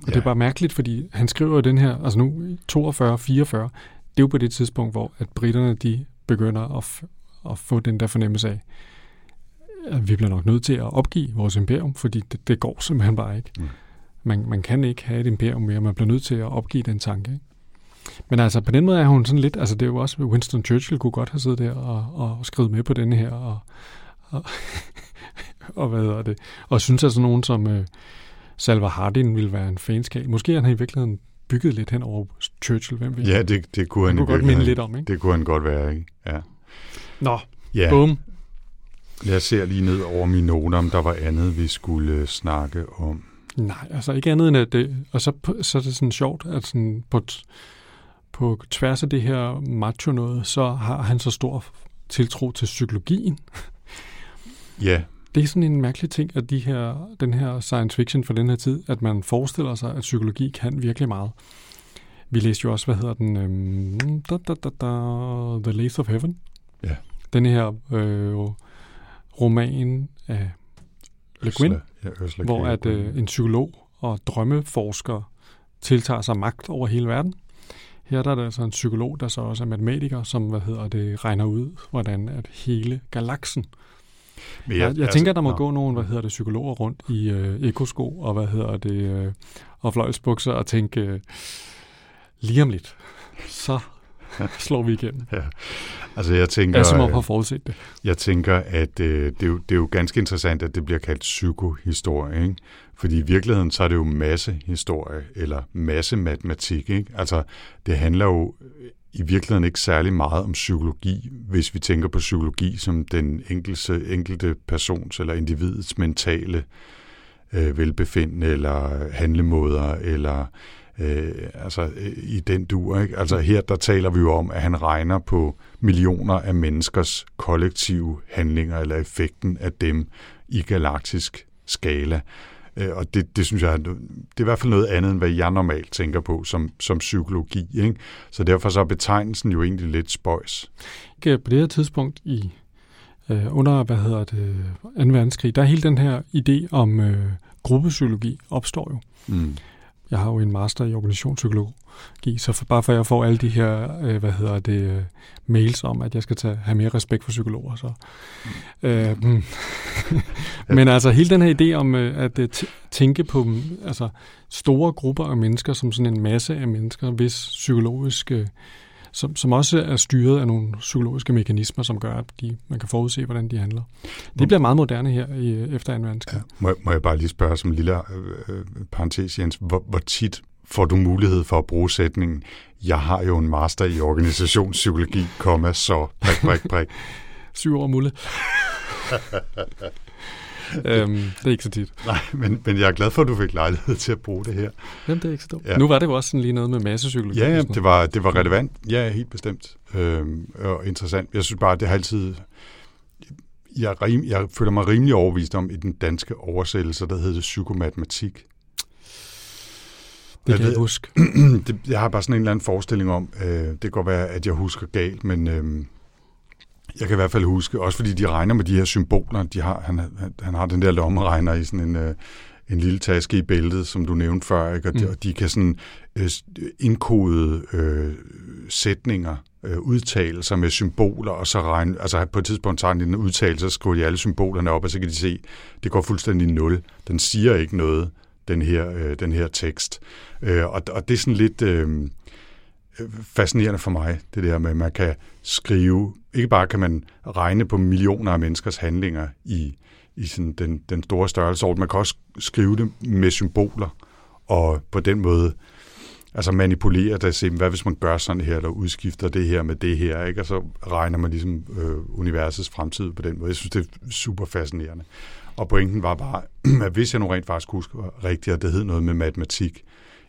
Og det er bare mærkeligt, fordi han skriver den her, altså nu i 42, 44, det er jo på det tidspunkt, hvor at britterne de begynder at, at få den der fornemmelse af, at vi bliver nok nødt til at opgive vores imperium, fordi det, det går simpelthen bare ikke. Mm. Man, man kan ikke have et imperium mere, man bliver nødt til at opgive den tanke. Ikke? Men altså på den måde er hun sådan lidt, altså det er jo også, Winston Churchill kunne godt have siddet der og, og skrevet med på denne her, og, og, *laughs* og hvad hedder det, og synes altså nogen som øh, Salva Hardin ville være en fanskab. Måske har han i virkeligheden bygget lidt hen over Churchill, hvem ved. Ja, det, det kunne han, han kunne godt minde lidt om, ikke? Det kunne han godt være, ikke? Ja. Nå, ja. bum. Jeg ser lige ned over mine noter, om der var andet, vi skulle øh, snakke om. Nej, altså ikke andet end at det, og så, så er det sådan sjovt, at sådan på, på tværs af det her macho noget, så har han så stor tiltro til psykologien. *laughs* Ja. Det er sådan en mærkelig ting, at de her, den her science fiction for den her tid, at man forestiller sig, at psykologi kan virkelig meget. Vi læste jo også, hvad hedder den? Øhm, da, da, da, da, The Lace of Heaven. Ja. Den her øh, roman af Le Guin, ja, hvor at øh, en psykolog og drømmeforsker tiltager sig magt over hele verden. Her der er der altså en psykolog, der så også er matematiker, som hvad hedder det, regner ud, hvordan at hele galaksen. Men Jeg, jeg tænker, der må nå. gå nogle, hvad hedder det, psykologer rundt i øh, ekosko og hvad hedder det, øh, og fløjlsbukser og tænke, øh, lige om lidt, så *laughs* slår vi igennem. Altså, jeg tænker, Jeg som om har forudset det. jeg tænker at øh, det, er jo, det er jo ganske interessant, at det bliver kaldt psykohistorie, ikke? Fordi i virkeligheden, så er det jo massehistorie, eller masse matematik, ikke? Altså, det handler jo i virkeligheden ikke særlig meget om psykologi, hvis vi tænker på psykologi som den enkelte, enkelte persons eller individets mentale øh, velbefindende, eller handlemåder, eller øh, altså øh, i den dur. Ikke? Altså her, der taler vi jo om, at han regner på millioner af menneskers kollektive handlinger, eller effekten af dem i galaktisk skala. Øh, Og det, det synes jeg, det er i hvert fald noget andet, end hvad jeg normalt tænker på som, som psykologi. Ikke? Så derfor så er betegnelsen jo egentlig lidt spøjs. Ikke På det her tidspunkt i øh, under, hvad hedder det, 2. verdenskrig, der er hele den her idé om øh, gruppepsykologi opstår jo. Mm. Jeg har jo en master i organisationspsykologi, så for, bare for at jeg får alle de her, øh, hvad hedder det, øh, mails om, at jeg skal tage, have mere respekt for psykologer. Så. Øh, mm. *laughs* Men altså hele den her idé om øh, at øh, tænke på mm, altså, store grupper af mennesker som sådan en masse af mennesker, hvis psykologiske, som, som også er styret af nogle psykologiske mekanismer, som gør, at de, man kan forudse, hvordan de handler. Det bliver meget moderne her i, efter 2. verdenskrig. Ja. Må, jeg- må jeg bare lige spørge som en lille øh, øh, parentes, Jens, hvor, hvor tit får du mulighed for at bruge sætningen, jeg har jo en master i organisationspsykologi, komma, så prik, prik, prik. *laughs* Syv år mulle. *laughs* *laughs* øhm, det er ikke så tit. Nej, men, men jeg er glad for, at du fik lejlighed til at bruge det her. Jamen, det er ikke så dumt. Ja. Nu var det jo også sådan lige noget med massepsykologi. Ja, ja det, var, det var relevant. Ja, helt bestemt. Øhm, og interessant. Jeg synes bare, det har altid... Jeg, rim, jeg føler mig rimelig overvist om i den danske oversættelse, der hedder det psykomatematik. Det kan jeg ikke huske. *clears throat* det, jeg har bare sådan en eller anden forestilling om, øh, det kan godt være, at jeg husker galt, men øh, jeg kan i hvert fald huske, også fordi de regner med de her symboler, de har, han, han, har den der lommeregner i sådan en, øh, en lille taske i bæltet, som du nævnte før, ikke? Og, de, Mm. og de kan sådan øh, indkode øh, sætninger, øh, udtalelser med symboler, og så regne, altså på et tidspunkt tager de en udtalelse, så skriver de alle symbolerne op, og så kan de se, det går fuldstændig nul. Den siger ikke noget, den her, øh, den her tekst. Øh, og, og det er sådan lidt øh, fascinerende for mig, det der med, at man kan skrive, ikke bare kan man regne på millioner af menneskers handlinger i, i sådan den, den store størrelse, man kan også skrive det med symboler, og på den måde altså manipulere det, se, hvad hvis man gør sådan her, eller udskifter det her med det her, ikke? og så regner man ligesom øh, universets fremtid på den måde. Jeg synes, det er super fascinerende. Og pointen var bare, *clears throat* at hvis jeg nu rent faktisk husker rigtigt, at det hed noget med matematik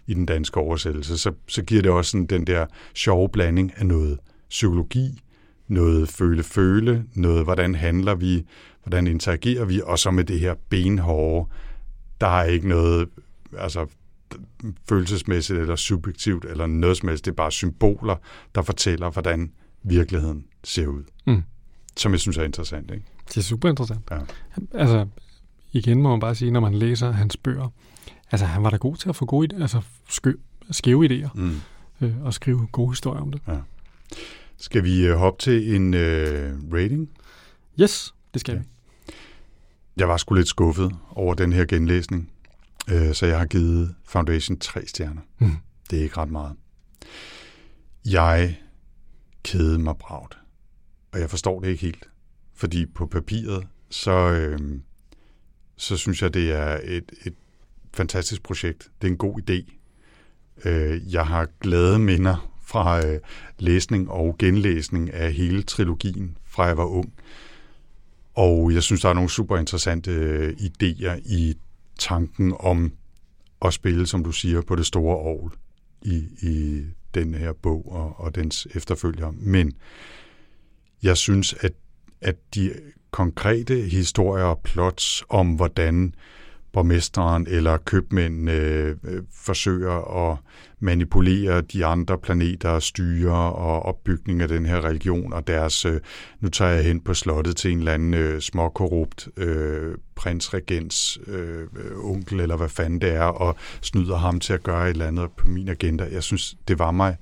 i den danske oversættelse, så, så giver det også sådan den der sjove blanding af noget psykologi, noget føle-føle, noget hvordan handler vi, hvordan interagerer vi, og så med det her benhårde, der er ikke noget altså, følelsesmæssigt eller subjektivt eller noget som helst. Det er bare symboler, der fortæller, hvordan virkeligheden ser ud. Mm. Som jeg synes er interessant. Ikke? Det er super interessant. Ja. Altså, igen må man bare sige, når man læser hans bøger, altså han var da god til at få gode, altså skø, skæve idéer Mm. øh, og skrive gode historier om det. Skal vi øh, hoppe til en øh, rating? Yes, det skal Ja. vi. Jeg var sgu lidt skuffet over den her genlæsning, øh, så jeg har givet Foundation tre stjerner. Mm. Det er ikke ret meget. Jeg kede mig bragt, og jeg forstår det ikke helt, fordi på papiret, så, øh, så synes jeg, det er et, et fantastisk projekt. Det er en god idé. Øh, jeg har glade minder fra øh, læsning og genlæsning af hele trilogien, fra jeg var ung. Og jeg synes, der er nogle super interessante øh, idéer i tanken om at spille, som du siger, på det store år i, i den her bog og, og dens efterfølger. Men jeg synes, at, at de konkrete historier og plots om, hvordan borgmesteren eller købmændene øh, øh, forsøger at manipulere de andre planeter og styre og opbygning af den her religion og deres, øh, nu tager jeg hen på slottet til en eller anden øh, småkorrupt øh, prinsregents øh, onkel eller hvad fanden det er og snyder ham til at gøre et eller andet på min agenda. Jeg synes, det var mig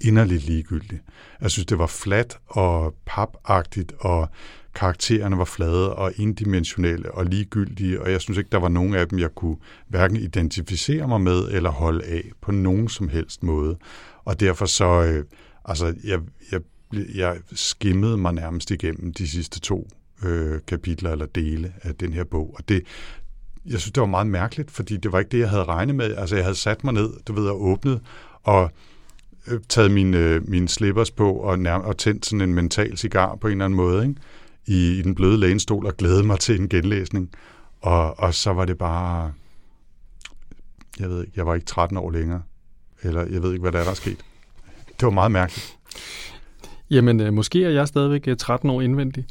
inderligt ligegyldigt. Jeg synes, det var flat og papagtigt og karaktererne var flade og indimensionelle og ligegyldige, og jeg synes ikke, der var nogen af dem, jeg kunne hverken identificere mig med eller holde af på nogen som helst måde. Og derfor så, øh, altså, jeg, jeg, jeg skimmede mig nærmest igennem de sidste to øh, kapitler eller dele af den her bog, og det, jeg synes, det var meget mærkeligt, fordi det var ikke det, jeg havde regnet med. Altså, jeg havde sat mig ned, du ved, og åbnet, og øh, taget mine, øh, mine slippers på og, nærm- og tændt sådan en mental cigar på en eller anden måde, ikke? I, i den bløde lænestol og glæde mig til en genlæsning. Og, og så var det bare, jeg ved ikke, jeg var ikke 13 år længere, eller jeg ved ikke, hvad der er, der er sket. Det var meget mærkeligt. Jamen, øh, måske er jeg stadigvæk 13 øh, år indvendig,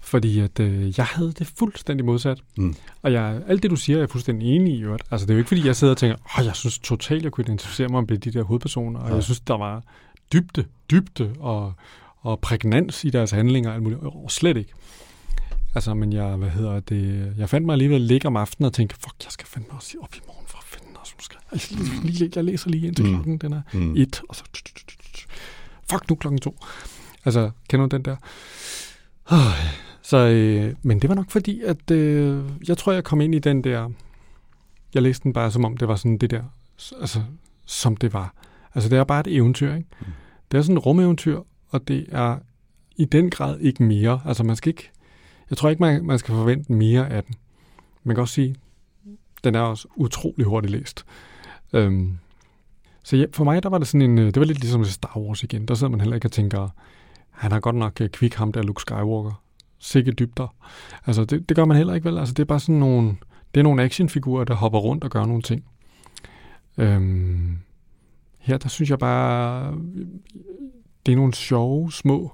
fordi at øh, jeg havde det fuldstændig modsat. Mm. Og jeg, alt det, du siger, er jeg fuldstændig enig i. Øvrigt. Altså, det er jo ikke, fordi jeg sidder og tænker, åh, jeg synes totalt, jeg kunne identificere mig med de der hovedpersoner, og ja. jeg synes, der var dybde, dybde og, og prægnans i deres handlinger alt muligt. Og slet ikke. Altså, men jeg, hvad hedder det, jeg fandt mig alligevel ligge om aftenen og tænkte, fuck, jeg skal fandme også op i morgen for at finde os. Måske. Jeg, jeg læser lige ind til mm. klokken, den er mm. et, og så, fuck nu klokken to. Altså, kender du den der? Så, øh, men det var nok fordi, at øh, jeg tror, jeg kom ind i den der, jeg læste den bare som om, det var sådan det der, altså, som det var. Altså, det er bare et eventyr, ikke? Mm. Det er sådan et rumeventyr, og det er i den grad ikke mere. Altså man skal ikke, jeg tror ikke, man, man skal forvente mere af den. Man kan også sige, den er også utrolig hurtigt læst. Øhm, så ja, for mig, der var det sådan en, øh, det var lidt ligesom Star Wars igen. Der sidder man heller ikke og tænker, han har godt nok øh, kvik ham der Luke Skywalker. Sikke dybder. Altså, det, det gør man heller ikke vel. Altså, det er bare sådan nogle, det er nogle actionfigurer, der hopper rundt og gør nogle ting. Øhm, her, der synes jeg bare, det er nogle sjove, små...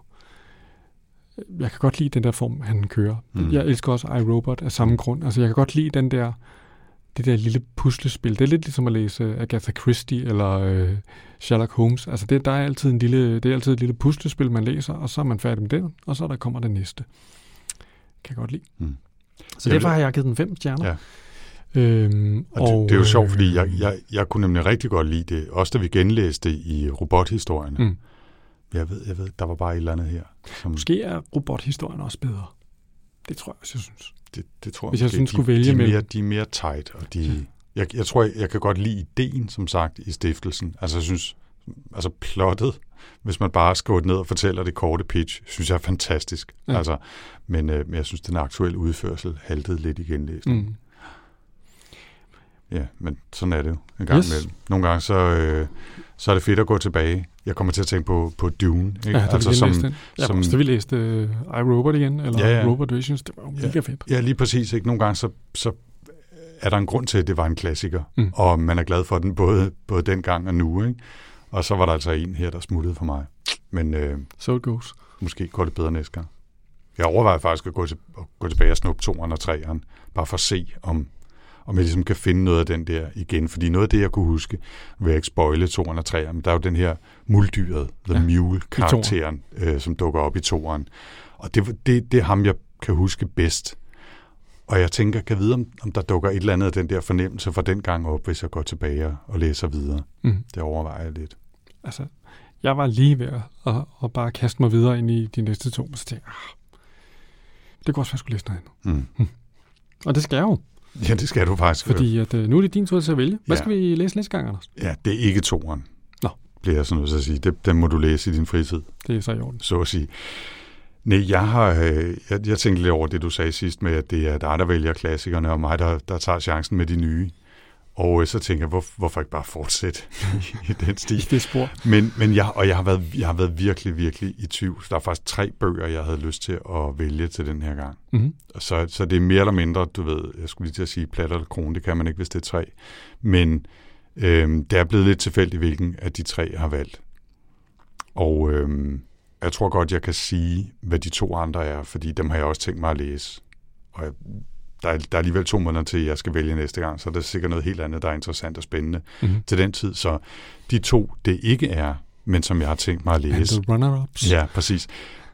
Jeg kan godt lide den der form, han kører. Mm. Jeg elsker også iRobot af samme grund. Altså, jeg kan godt lide den der, det der lille puslespil. Det er lidt ligesom at læse Agatha Christie eller øh, Sherlock Holmes. Altså, det, der er altid en lille, det er altid et lille puslespil, man læser, og så er man færdig med den, og så der kommer det næste. Kan jeg godt lide. Mm. Så jeg derfor har jeg givet den fem stjerner. Ja. Øhm, og det, og, det er jo sjovt, fordi jeg, jeg, jeg kunne nemlig rigtig godt lide det, også da vi genlæste i robothistorien. Mm. Jeg ved, jeg ved, der var bare et eller andet her. Som... Måske er robothistorien også bedre. Det tror jeg også, jeg synes. Det, det tror jeg. Hvis jeg synes, de, skulle vælge de, de, mere, de er mere tight, og de... Jeg, jeg tror, jeg, jeg kan godt lide ideen, som sagt, i stiftelsen. Altså, jeg synes, altså plottet, hvis man bare skriver ned og fortæller det korte pitch, synes jeg er fantastisk. Ja. Altså, men, øh, men jeg synes, den aktuelle udførsel haltede lidt igen læsning. Mm. Ja, men sådan er det jo en gang yes. imellem. Nogle gange så, øh, så er det fedt at gå tilbage. Jeg kommer til at tænke på, på Dune. Ikke? Ja, altså, som, den. Ja, som, da vi læste uh, iRobot igen, eller ja, ja. Robot Visions, det var jo mega fedt. Ja, lige præcis. Ikke? Nogle gange så, så er der en grund til, at det var en klassiker, mm. og man er glad for den både, både dengang og nu. Ikke? Og så var der altså en her, der smuttede for mig. Men øh, so it goes. måske går det bedre næste gang. Jeg overvejer faktisk at gå, til, at gå tilbage og snuppe toeren og treeren, bare for at se, om om jeg ligesom kan finde noget af den der igen. Fordi noget af det, jeg kunne huske, vil jeg ikke spoile toeren og treeren, men der er jo den her muldyret, The ja, Mule-karakteren, øh, som dukker op i toeren. Og det, det, det er ham, jeg kan huske bedst. Og jeg tænker, kan vide, om, om der dukker et eller andet af den der fornemmelse fra den gang op, hvis jeg går tilbage og læser videre. Mm. Det overvejer jeg lidt. Altså, jeg var lige ved at, at, at bare kaste mig videre ind i de næste to, så tænkte jeg, ah, det kunne også være, at jeg skulle læse noget andet. Mm. Mm. *laughs* Og det skal jeg jo. *laughs* Ja, det skal du faktisk. Fordi at, uh, nu er det din tur til at vælge. Hvad ja. skal vi læse næste gang, Anders? Ja, det er ikke toeren. Nå. Bliver jeg sådan noget at sige. Det, den må du læse i din fritid. Det er så i orden. Så at sige. Nej, jeg har, øh, jeg, jeg tænkte lidt over det, du sagde sidst med, at det er dig, der vælger klassikerne, og mig, der, der tager chancen med de nye. Og øh, så tænker jeg, hvor, hvorfor ikke bare fortsætte i den stil? det spor. Men, men jeg, og jeg har, været, jeg har været virkelig, virkelig i tvivl. Der er faktisk tre bøger, jeg havde lyst til at vælge til den her gang. Mm-hmm. Så, så det er mere eller mindre, du ved, jeg skulle lige til at sige plat eller kron, det kan man ikke, hvis det er tre. Men øhm, det er blevet lidt tilfældigt, hvilken af de tre jeg har valgt. Og øhm, jeg tror godt, jeg kan sige, hvad de to andre er, fordi dem har jeg også tænkt mig at læse. Og jeg, der, er, der er alligevel to måneder til, jeg skal vælge næste gang, så det er sikkert noget helt andet, der er interessant og spændende mm-hmm. til den tid. Så de to, det ikke er, men som jeg har tænkt mig at læse. And the runner-ups. Ja, præcis.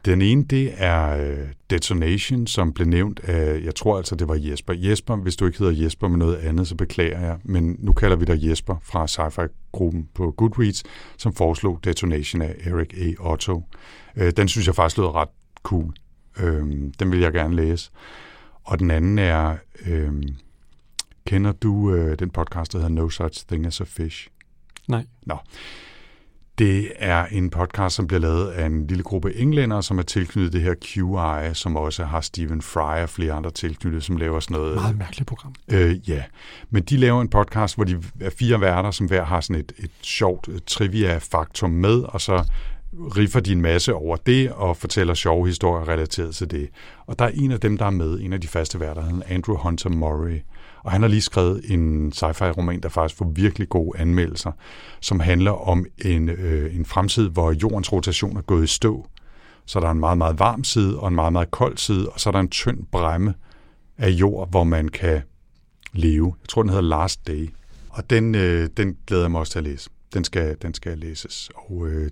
Den ene, det er uh, Detonation, som blev nævnt af, jeg tror altså, det var Jesper. Jesper, hvis du ikke hedder Jesper med noget andet, så beklager jeg, men nu kalder vi dig Jesper fra sci-fi-gruppen på Goodreads, som foreslog Detonation af Eric A. Otto. Uh, den synes jeg faktisk lød ret cool. Uh, den vil jeg gerne læse. Og den anden er, uh, kender du uh, den podcast, der hedder No Such Thing as a Fish? Nej. Nå. Det er en podcast, som bliver lavet af en lille gruppe englænder, som er tilknyttet det her QI, som også har Stephen Fry og flere andre tilknyttet, som laver sådan noget... Meget mærkeligt program. Øh, ja, men de laver en podcast, hvor de er fire værter, som hver har sådan et, et sjovt trivia-faktum med, og så riffer de en masse over det og fortæller sjove historier relateret til det. Og der er en af dem, der er med, en af de faste værter, han Andrew Hunter Murray. Og han har lige skrevet en sci-fi-roman, der faktisk får virkelig gode anmeldelser, som handler om en, øh, en fremtid, hvor jordens rotation er gået i stå. Så der er en meget, meget varm side og en meget, meget kold side, og så er der en tynd bræmme af jord, hvor man kan leve. Jeg tror, den hedder Last Day. Og den, øh, den glæder jeg mig også til at læse. Den skal, den skal læses. Og øh,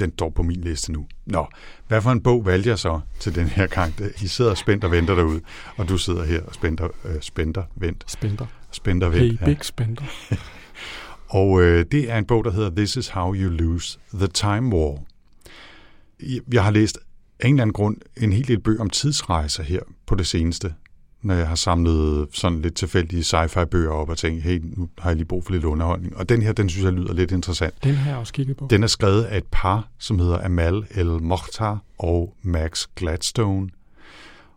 den står på min liste nu. Nå, hvad for en bog valgte jeg så til den her gang? I sidder spændt og venter derude, og du sidder her og spænder, øh, spænder, vent. Spænder. Spænder, vent. Hey, big spænder. *laughs* og øh, det er en bog, der hedder This is how you lose the time war. Jeg har læst af en eller anden grund en hel del bøger om tidsrejser her på det seneste når jeg har samlet sådan lidt tilfældige sci-fi-bøger op og tænkt, hey, nu har jeg lige brug for lidt underholdning. Og den her, den synes jeg lyder lidt interessant. Den har jeg også kigget på. Den er skrevet af et par, som hedder Amal El Mokhtar og Max Gladstone,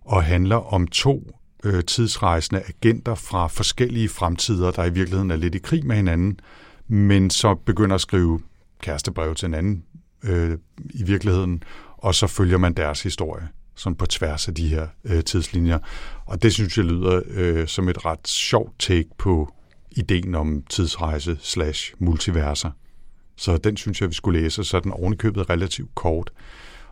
og handler om to øh, tidsrejsende agenter fra forskellige fremtider, der i virkeligheden er lidt i krig med hinanden, men så begynder at skrive kærestebrev til hinanden øh, i virkeligheden, og så følger man deres historie sådan på tværs af de her øh, tidslinjer. Og det synes jeg lyder øh, som et ret sjovt take på ideen om tidsrejse slash multiverser. Så den synes jeg, vi skulle læse, så den ovenikøbet relativt kort.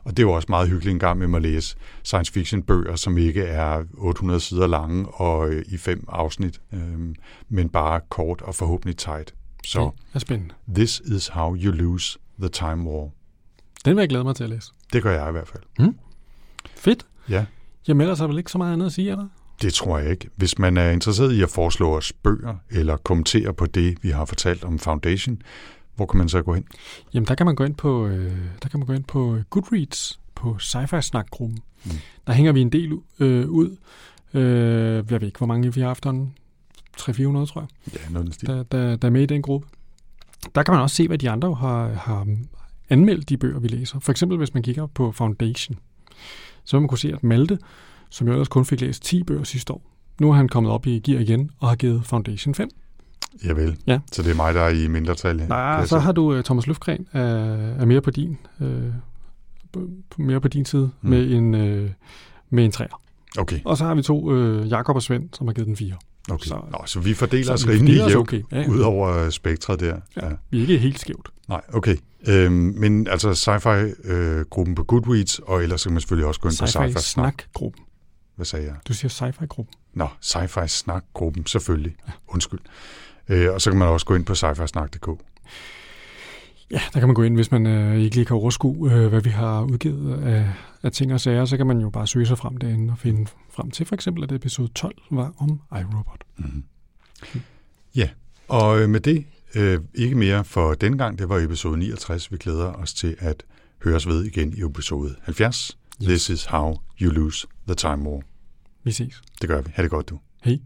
Og det er jo også meget hyggeligt en gang med at læse science fiction bøger, som ikke er 800 sider lange og øh, i fem afsnit, øh, men bare kort og forhåbentlig tight. Så det er spændende. This is how you lose the time war. Den vil jeg glæde mig til at læse. Det gør jeg i hvert fald. Mm. Fedt. Ja. Jamen ellers er vel ikke så meget andet at sige, eller? Det tror jeg ikke. Hvis man er interesseret i at foreslå os bøger, eller kommentere på det, vi har fortalt om Foundation, hvor kan man så gå hen? Jamen, der kan man gå ind på, øh, der kan man gå ind på Goodreads, på Sci-Fi Snak-gruppen. Mm. Der hænger vi en del øh, ud. Øh, jeg ved ikke, hvor mange vi har haft 300-400, tror jeg. Ja, noget der, der, der er med i den gruppe. Der kan man også se, hvad de andre har, har anmeldt de bøger, vi læser. For eksempel, hvis man kigger på Foundation, så vil man kunne se, at Malte, som jo ellers kun fik læst 10 bøger sidste år, nu er han kommet op i gear igen og har givet Foundation 5. Jeg vil. Ja. Så det er mig, der er i mindretal. Nej, så har du uh, Thomas Løfgren er, er mere på din uh, mere på din side mm. med en uh, med en træer. Okay. Og så har vi to, uh, Jakob og Svend, som har givet den fire. Okay. Så, Nå, så vi fordeler os rimelig jævnt okay. ja, ja. ud over spektret der. Ja, ja. Vi er ikke helt skævt. Nej, okay. Øhm, men altså sci-fi-gruppen øh, på Goodreads, og ellers kan man selvfølgelig også gå ind på sci-fi snak-gruppen. Hvad sagde jeg? Du siger sci-fi-gruppen. Nå, sci-fi snak-gruppen, selvfølgelig. Ja. Undskyld. Øh, og så kan man også gå ind på sci-fi snak.dk. Ja, der kan man gå ind, hvis man øh, ikke lige kan overskue, øh, hvad vi har udgivet af, af ting og sager, så kan man jo bare søge sig frem derinde og finde frem til for eksempel, at episode 12 var om iRobot. Mm-hmm. Ja, og øh, med det øh, ikke mere for den gang. Det var episode 69. Vi glæder os til at høres ved igen i episode 70. Yes. This is how you lose the time war. Vi ses. Det gør vi. Ha' det godt, du. Hej.